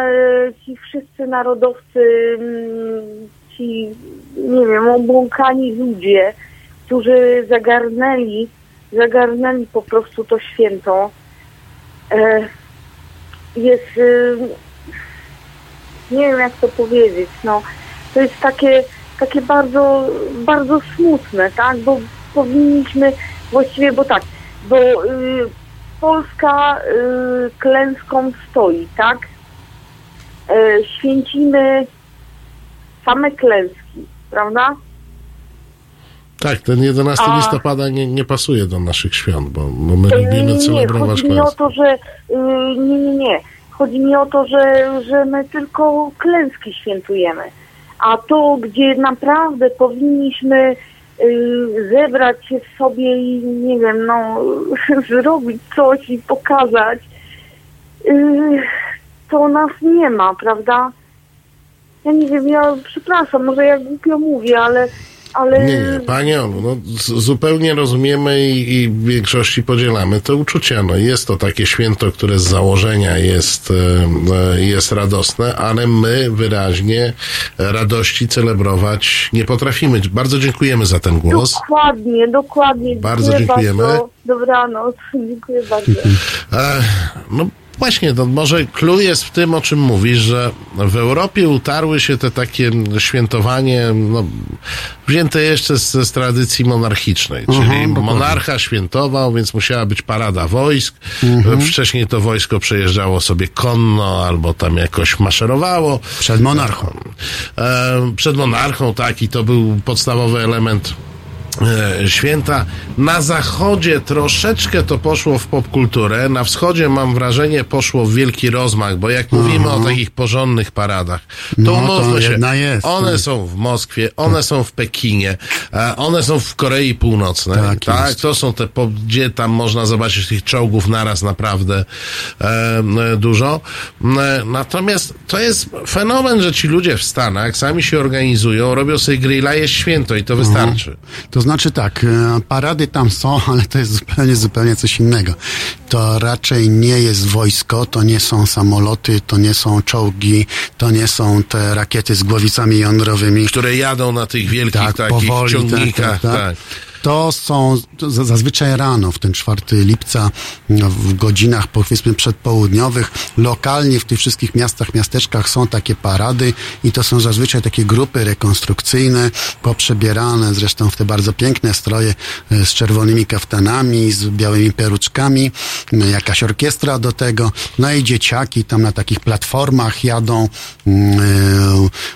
ci wszyscy narodowcy, mm, ci, nie wiem, obłąkani ludzie, którzy zagarnęli, zagarnęli po prostu to święto, e, jest, y, nie wiem jak to powiedzieć, no, to jest takie, takie bardzo, bardzo smutne, tak, bo powinniśmy właściwie, bo tak, bo y, Polska y, klęską stoi, tak? Y, święcimy same klęski, prawda? Tak, ten 11 A- listopada nie, nie pasuje do naszych świąt, bo, bo my lubimy nie, celebrować chodzi mi o to, że y, nie, nie, nie. Chodzi mi o to, że, że my tylko klęski świętujemy. A to, gdzie naprawdę powinniśmy y, zebrać się w sobie i nie wiem, no *laughs* zrobić coś i pokazać, y, to nas nie ma, prawda? Ja nie wiem, ja przepraszam, może ja głupio mówię, ale ale Nie, nie, Pani Olu, no, zupełnie rozumiemy i, i w większości podzielamy te uczucia. No, jest to takie święto, które z założenia jest, e, e, jest radosne, ale my wyraźnie radości celebrować nie potrafimy. Bardzo dziękujemy za ten głos. Dokładnie, dokładnie. Bardzo dziękujemy. Bardzo. Dobranoc. Dziękuję bardzo. E, no właśnie, to może clue jest w tym, o czym mówisz, że w Europie utarły się te takie świętowanie, no, wzięte jeszcze z, z tradycji monarchicznej, czyli Mhm, monarcha świętował, więc musiała być parada wojsk. Mhm. Wcześniej to wojsko przejeżdżało sobie konno albo tam jakoś maszerowało. Przed monarchą. E, przed monarchą, tak, i to był podstawowy element święta. Na zachodzie troszeczkę to poszło w popkulturę, na wschodzie mam wrażenie poszło w wielki rozmach, bo jak mówimy o takich porządnych paradach, to No, umówmy się, jest, one tak. są w Moskwie, one są w Pekinie, e, one są w Korei Północnej, tak, Tak to są te, gdzie tam można zobaczyć tych czołgów naraz naprawdę e, e, dużo. E, natomiast to jest fenomen, że ci ludzie w Stanach sami się organizują, robią sobie grilla, jest święto i to wystarczy. To znaczy tak, e, parady tam są, *laughs* ale to jest zupełnie, zupełnie coś innego. To raczej nie jest wojsko, to nie są samoloty, to nie są czołgi, to nie są te rakiety z głowicami jądrowymi. Które jadą na tych wielkich tak, takich powoli, ciągnikach. tak, tak, tak. To są zazwyczaj rano, w ten 4 lipca, no, w godzinach powiedzmy przedpołudniowych. Lokalnie w tych wszystkich miastach, miasteczkach są takie parady i to są zazwyczaj takie grupy rekonstrukcyjne, poprzebierane zresztą w te bardzo piękne stroje e, z czerwonymi kaftanami, z białymi peruczkami, jakaś orkiestra do tego, no i dzieciaki tam na takich platformach jadą, e,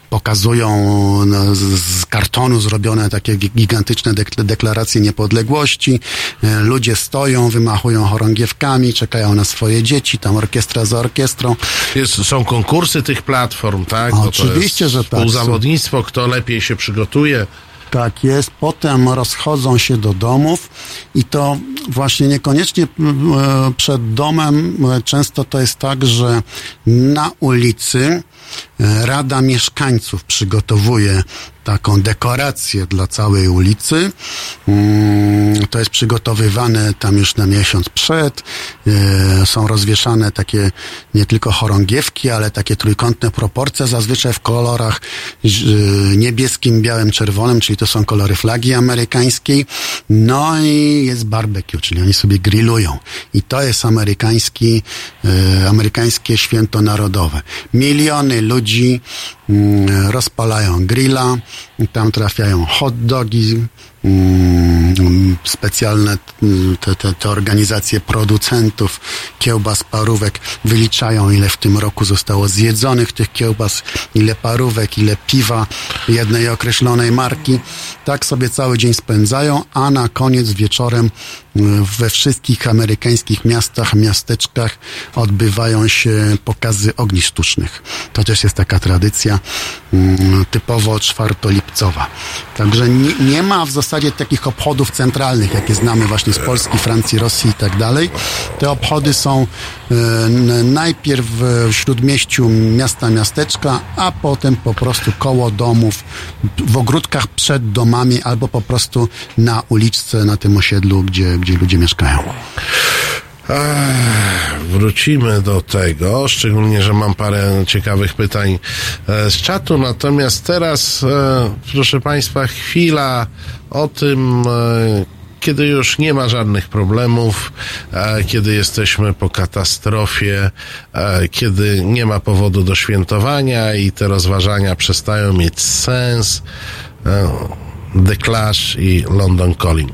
pokazują no, z, kartonu zrobione takie gi- gigantyczne dek- niepodległości. E, Ludzie stoją, wymachują chorągiewkami, czekają na swoje dzieci, tam orkiestra za orkiestrą. Jest, są konkursy tych platform, tak? Oczywiście, że tak. Współzawodnictwo, kto lepiej się przygotuje. Tak jest. Potem rozchodzą się do domów i to właśnie niekoniecznie e, przed domem. e, Często to jest tak, że na ulicy Rada Mieszkańców przygotowuje taką dekorację dla całej ulicy. Mm, To jest przygotowywane tam już na miesiąc przed. E, Są rozwieszane takie nie tylko chorągiewki, ale takie trójkątne proporcje, zazwyczaj w kolorach ż- niebieskim, białym, czerwonym, czyli to są kolory flagi amerykańskiej. No i jest barbecue, czyli oni sobie grillują. I to jest amerykański, e, amerykańskie święto narodowe. Miliony ludzi mm, rozpalają grilla, tam trafiają hot dogi, mm, specjalne mm, te, te, te organizacje producentów kiełbas, parówek wyliczają, ile w tym roku zostało zjedzonych tych kiełbas, ile parówek, ile piwa jednej określonej marki. Tak sobie cały dzień spędzają, a na koniec wieczorem we wszystkich amerykańskich miastach, miasteczkach odbywają się pokazy ognisk sztucznych. To też jest taka tradycja mm, typowo czwartolipcowa. Także nie, nie ma w zasadzie takich obchodów centralnych, jakie znamy właśnie z Polski, Francji, Rosji i tak dalej. Te obchody są najpierw w śródmieściu miasta, miasteczka, a potem po prostu koło domów, w ogródkach przed domami albo po prostu na uliczce, na tym osiedlu, gdzie, gdzie ludzie mieszkają. Ech, wrócimy do tego, szczególnie, że mam parę ciekawych pytań e, z czatu. Natomiast teraz, e, proszę Państwa, chwila o tym, e, kiedy już nie ma żadnych problemów, e, kiedy jesteśmy po katastrofie, e, kiedy nie ma powodu do świętowania i te rozważania przestają mieć sens. E, The Clash i London Calling.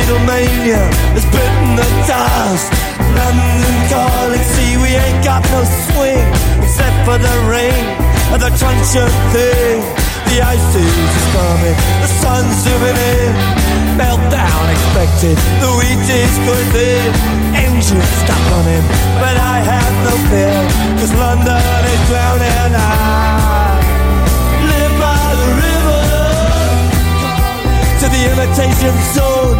Beatlemania has bitten the dust. London calling, see we ain't got no swing except for the rain and the truncheon thing. The ice is coming, the sun's zooming in. Meltdown expected, the wheat is going thin. Engines stop running, but I have no fear, cause London is drowning. I live by the river to the imitation zone.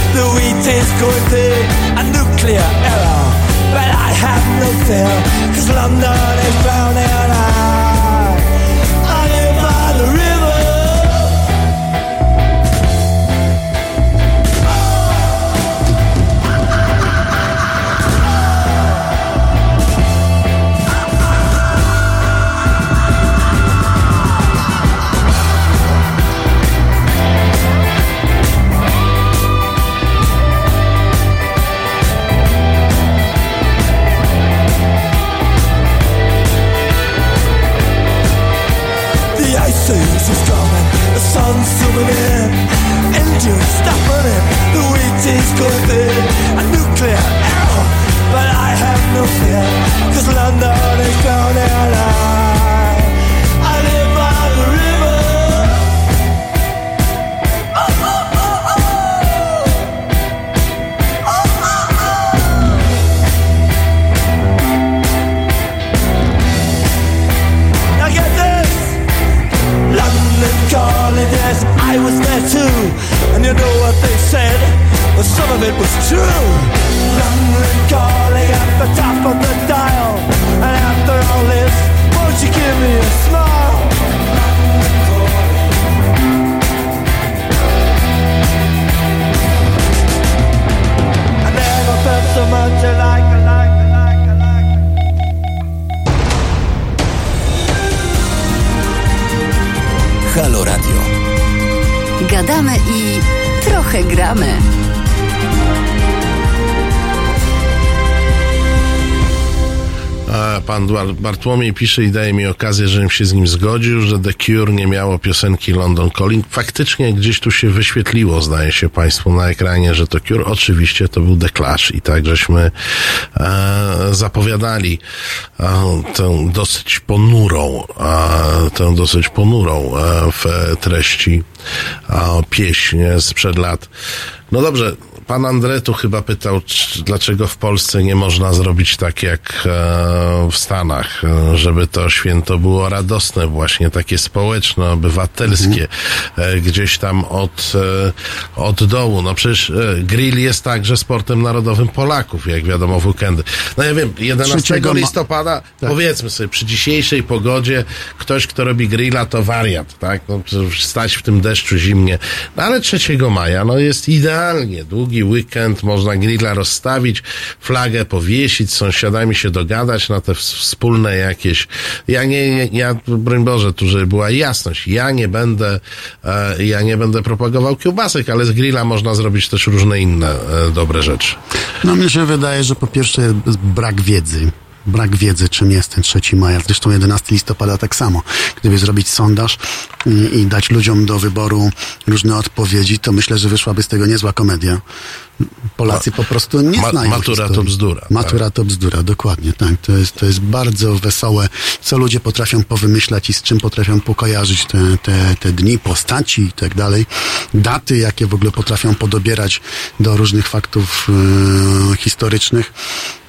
the wheat is going thin, a nuclear error. But I have no fear, cause London is drowning. I, Bar- Bartłomiej pisze i daje mi okazję, żebym się z nim zgodził, że The Cure nie miało piosenki London Calling. Faktycznie gdzieś tu się wyświetliło, zdaje się państwu na ekranie, że to Cure. Oczywiście to był The Clash i tak żeśmy e, zapowiadali e, tę dosyć ponurą, e, tę dosyć ponurą e, w treści e, pieśń sprzed lat. No dobrze, pan Andretu chyba pytał, czy- dlaczego w Polsce nie można zrobić tak jak e, w Stanach, e, żeby to święto było radosne, właśnie takie społeczne, obywatelskie, e, gdzieś tam od, e, od dołu. No przecież grill jest także sportem narodowym Polaków, jak wiadomo w weekendy. No ja wiem, 11 Trzeciego ma- listopada, powiedzmy sobie, przy dzisiejszej pogodzie, ktoś, kto robi grilla, to wariat, tak? No, stać w tym deszczu zimnie. No ale 3 maja, no jest idealnie, długi długi weekend, można grilla rozstawić, flagę powiesić, z sąsiadami się dogadać na te ws- wspólne jakieś. Ja nie, nie ja, broń Boże, tu żeby była jasność, ja nie będę, e, ja nie będę propagował kiełbasek, ale z grilla można zrobić też różne inne e, dobre rzeczy. No mnie się wydaje, że po pierwsze brak wiedzy. Brak wiedzy, czym jest ten 3 maja. Zresztą 11 listopada tak samo. Gdyby zrobić sondaż i, i dać ludziom do wyboru różne odpowiedzi, to myślę, że wyszłaby z tego niezła komedia. Polacy po prostu nie Ma- znają matura to historii. bzdura, Matura to bzdura, dokładnie, tak. To jest, to jest bardzo wesołe, co ludzie potrafią powymyślać i z czym potrafią pokojarzyć te, te, te dni, postaci i tak dalej. Daty, jakie w ogóle potrafią podobierać do różnych faktów e, historycznych.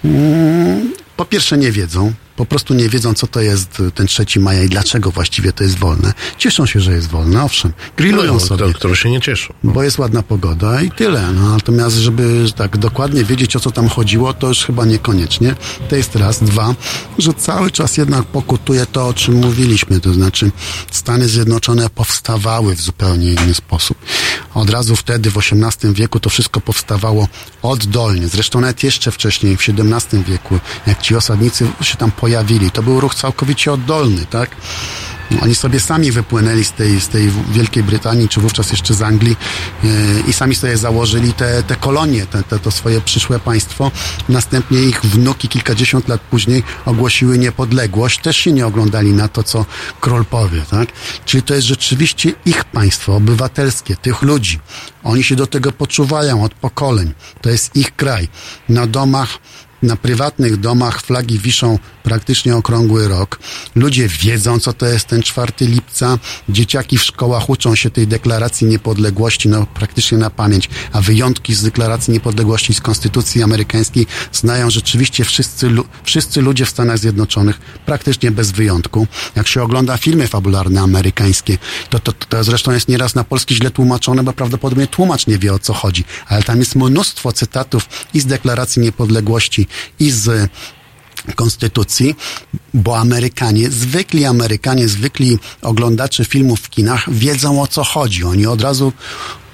Mm, po pierwsze nie wiedzą, po prostu nie wiedzą, co to jest ten 3 maja i dlaczego właściwie to jest wolne. Cieszą się, że jest wolne, owszem. Grillują No, sobie. to- które się nie cieszą. Bo jest ładna pogoda i tyle. No, natomiast, żeby tak dokładnie wiedzieć, o co tam chodziło, to już chyba niekoniecznie. To jest raz. Dwa, że cały czas jednak pokutuje to, o czym mówiliśmy. To znaczy, Stany Zjednoczone powstawały w zupełnie inny sposób. Od razu wtedy, w XVIII wieku, to wszystko powstawało oddolnie. Zresztą nawet jeszcze wcześniej, w XVII wieku, jak ci osadnicy się tam pojawili, to był ruch całkowicie oddolny, tak? Oni sobie sami wypłynęli z tej, z tej Wielkiej Brytanii, czy wówczas jeszcze z Anglii yy, i sami sobie założyli te, te kolonie, te, te, to swoje przyszłe państwo. Następnie ich wnuki kilkadziesiąt lat później ogłosiły niepodległość. Też się nie oglądali na to, co król powie, tak? Czyli to jest rzeczywiście ich państwo, obywatelskie, tych ludzi. Oni się do tego poczuwają od pokoleń. To jest ich kraj. Na domach na prywatnych domach flagi wiszą praktycznie okrągły rok. Ludzie wiedzą, co to jest ten 4 lipca. Dzieciaki w szkołach uczą się tej deklaracji niepodległości no, praktycznie na pamięć, a wyjątki z deklaracji niepodległości z Konstytucji Amerykańskiej znają rzeczywiście wszyscy, wszyscy ludzie w Stanach Zjednoczonych, praktycznie bez wyjątku. Jak się ogląda filmy fabularne amerykańskie, to, to, to zresztą jest nieraz na polski źle tłumaczone, bo prawdopodobnie tłumacz nie wie o co chodzi, ale tam jest mnóstwo cytatów i z deklaracji niepodległości, i z konstytucji, bo Amerykanie, zwykli Amerykanie, zwykli oglądacze filmów w kinach wiedzą o co chodzi. Oni od razu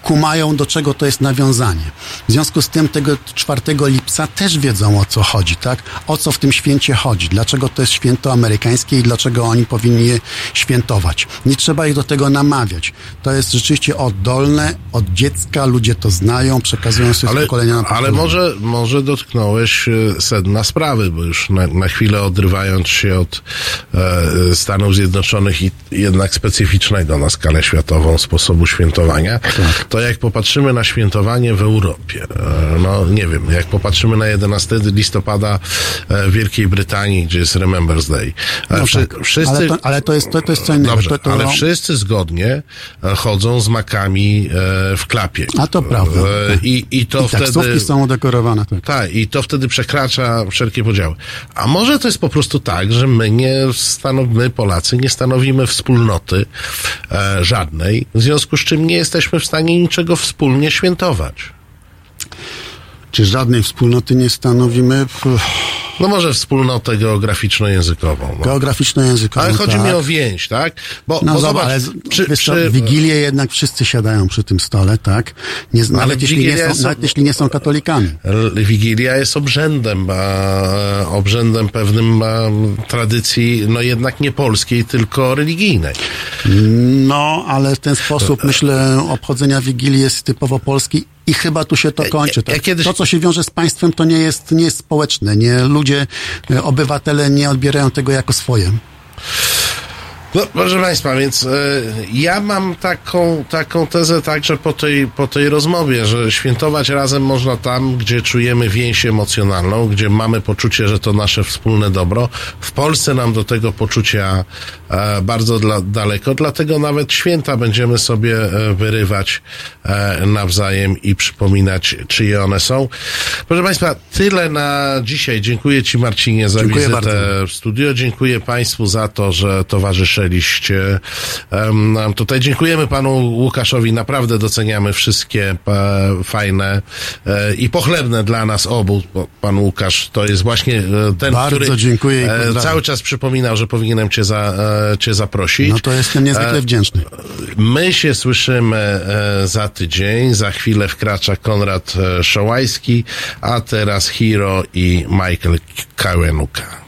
kumają, do czego to jest nawiązanie. W związku z tym tego 4 lipca też wiedzą o co chodzi, tak? O co w tym święcie chodzi, dlaczego to jest święto amerykańskie i dlaczego oni powinni je świętować. Nie trzeba ich do tego namawiać. To jest rzeczywiście oddolne, od dziecka, ludzie to znają, przekazują sobie z Ale, pokolenia na ale pokolenie. może, może dotknąłeś e, sedna sprawy, bo już na, na chwilę odrywając się od e, Stanów Zjednoczonych i jednak specyficznego na skalę światową sposobu świętowania, to jak popatrzymy na świętowanie w Europie, e, no nie wiem, jak popatrzymy na 11 listopada e, w Wielkiej Brytanii, gdzie jest Remembrance Day, e, No wszy- tak. wszyscy... ale, to, ale to jest to, to jest co innego. Dobrze, to, to, ale wszyscy zgodnie chodzą z makami w klapie. A to prawda. E, I, i to I wtedy... są udekorowane. Tak. Tak, i to wtedy przekracza wszelkie podziały. A może to jest po prostu tak, że my nie stanowimy, Polacy, nie stanowimy wspólnoty żadnej, w związku z czym nie jesteśmy w stanie niczego wspólnie świętować. Czy żadnej wspólnoty nie stanowimy? Pff, No może wspólnotę geograficzno-językową. No. Geograficzno-językową. Ale chodzi tak. mi o więź, tak? Bo, No bo zobacz, ale czy, wiesz czy, Wigilię jednak wszyscy siadają przy tym stole, tak? Nie, Ale nawet, jeśli nie są, jest- nawet jeśli nie są katolikami. Wigilia jest obrzędem, e, obrzędem pewnym e, tradycji, no jednak nie polskiej, tylko religijnej. No, ale w ten sposób, myślę, obchodzenia Wigilii jest typowo polski i chyba tu się to kończy. Tak? To, co się wiąże z państwem, to nie jest, nie jest społeczne. Nie, ludzie, e, obywatele nie odbierają tego jako swoje. No, proszę Państwa, więc e, ja mam taką, taką tezę także po tej, po tej rozmowie, że świętować razem można tam, gdzie czujemy więź emocjonalną, gdzie mamy poczucie, że to nasze wspólne dobro. W Polsce nam do tego poczucia e, bardzo dla, daleko, dlatego nawet święta będziemy sobie e, wyrywać e, nawzajem i przypominać, czyje one są. Proszę Państwa, tyle na dzisiaj. Dziękuję Ci Marcinie za Dziękuję wizytę bardzo. w studio. Dziękuję Państwu za to, że towarzyszycie usłyszeliście em, nam tutaj. Dziękujemy panu Łukaszowi, naprawdę doceniamy wszystkie e, fajne e, i pochlebne dla nas obu. Pan Łukasz to jest właśnie e, ten, Bardzo który dziękuję e, cały czas przypominał, że powinienem cię, za, e, cię zaprosić. No to jestem niezwykle E, wdzięczny. My się słyszymy e, za tydzień. Za chwilę wkracza Konrad e, Szołajski, a teraz Hiro i Michael Kawenuka.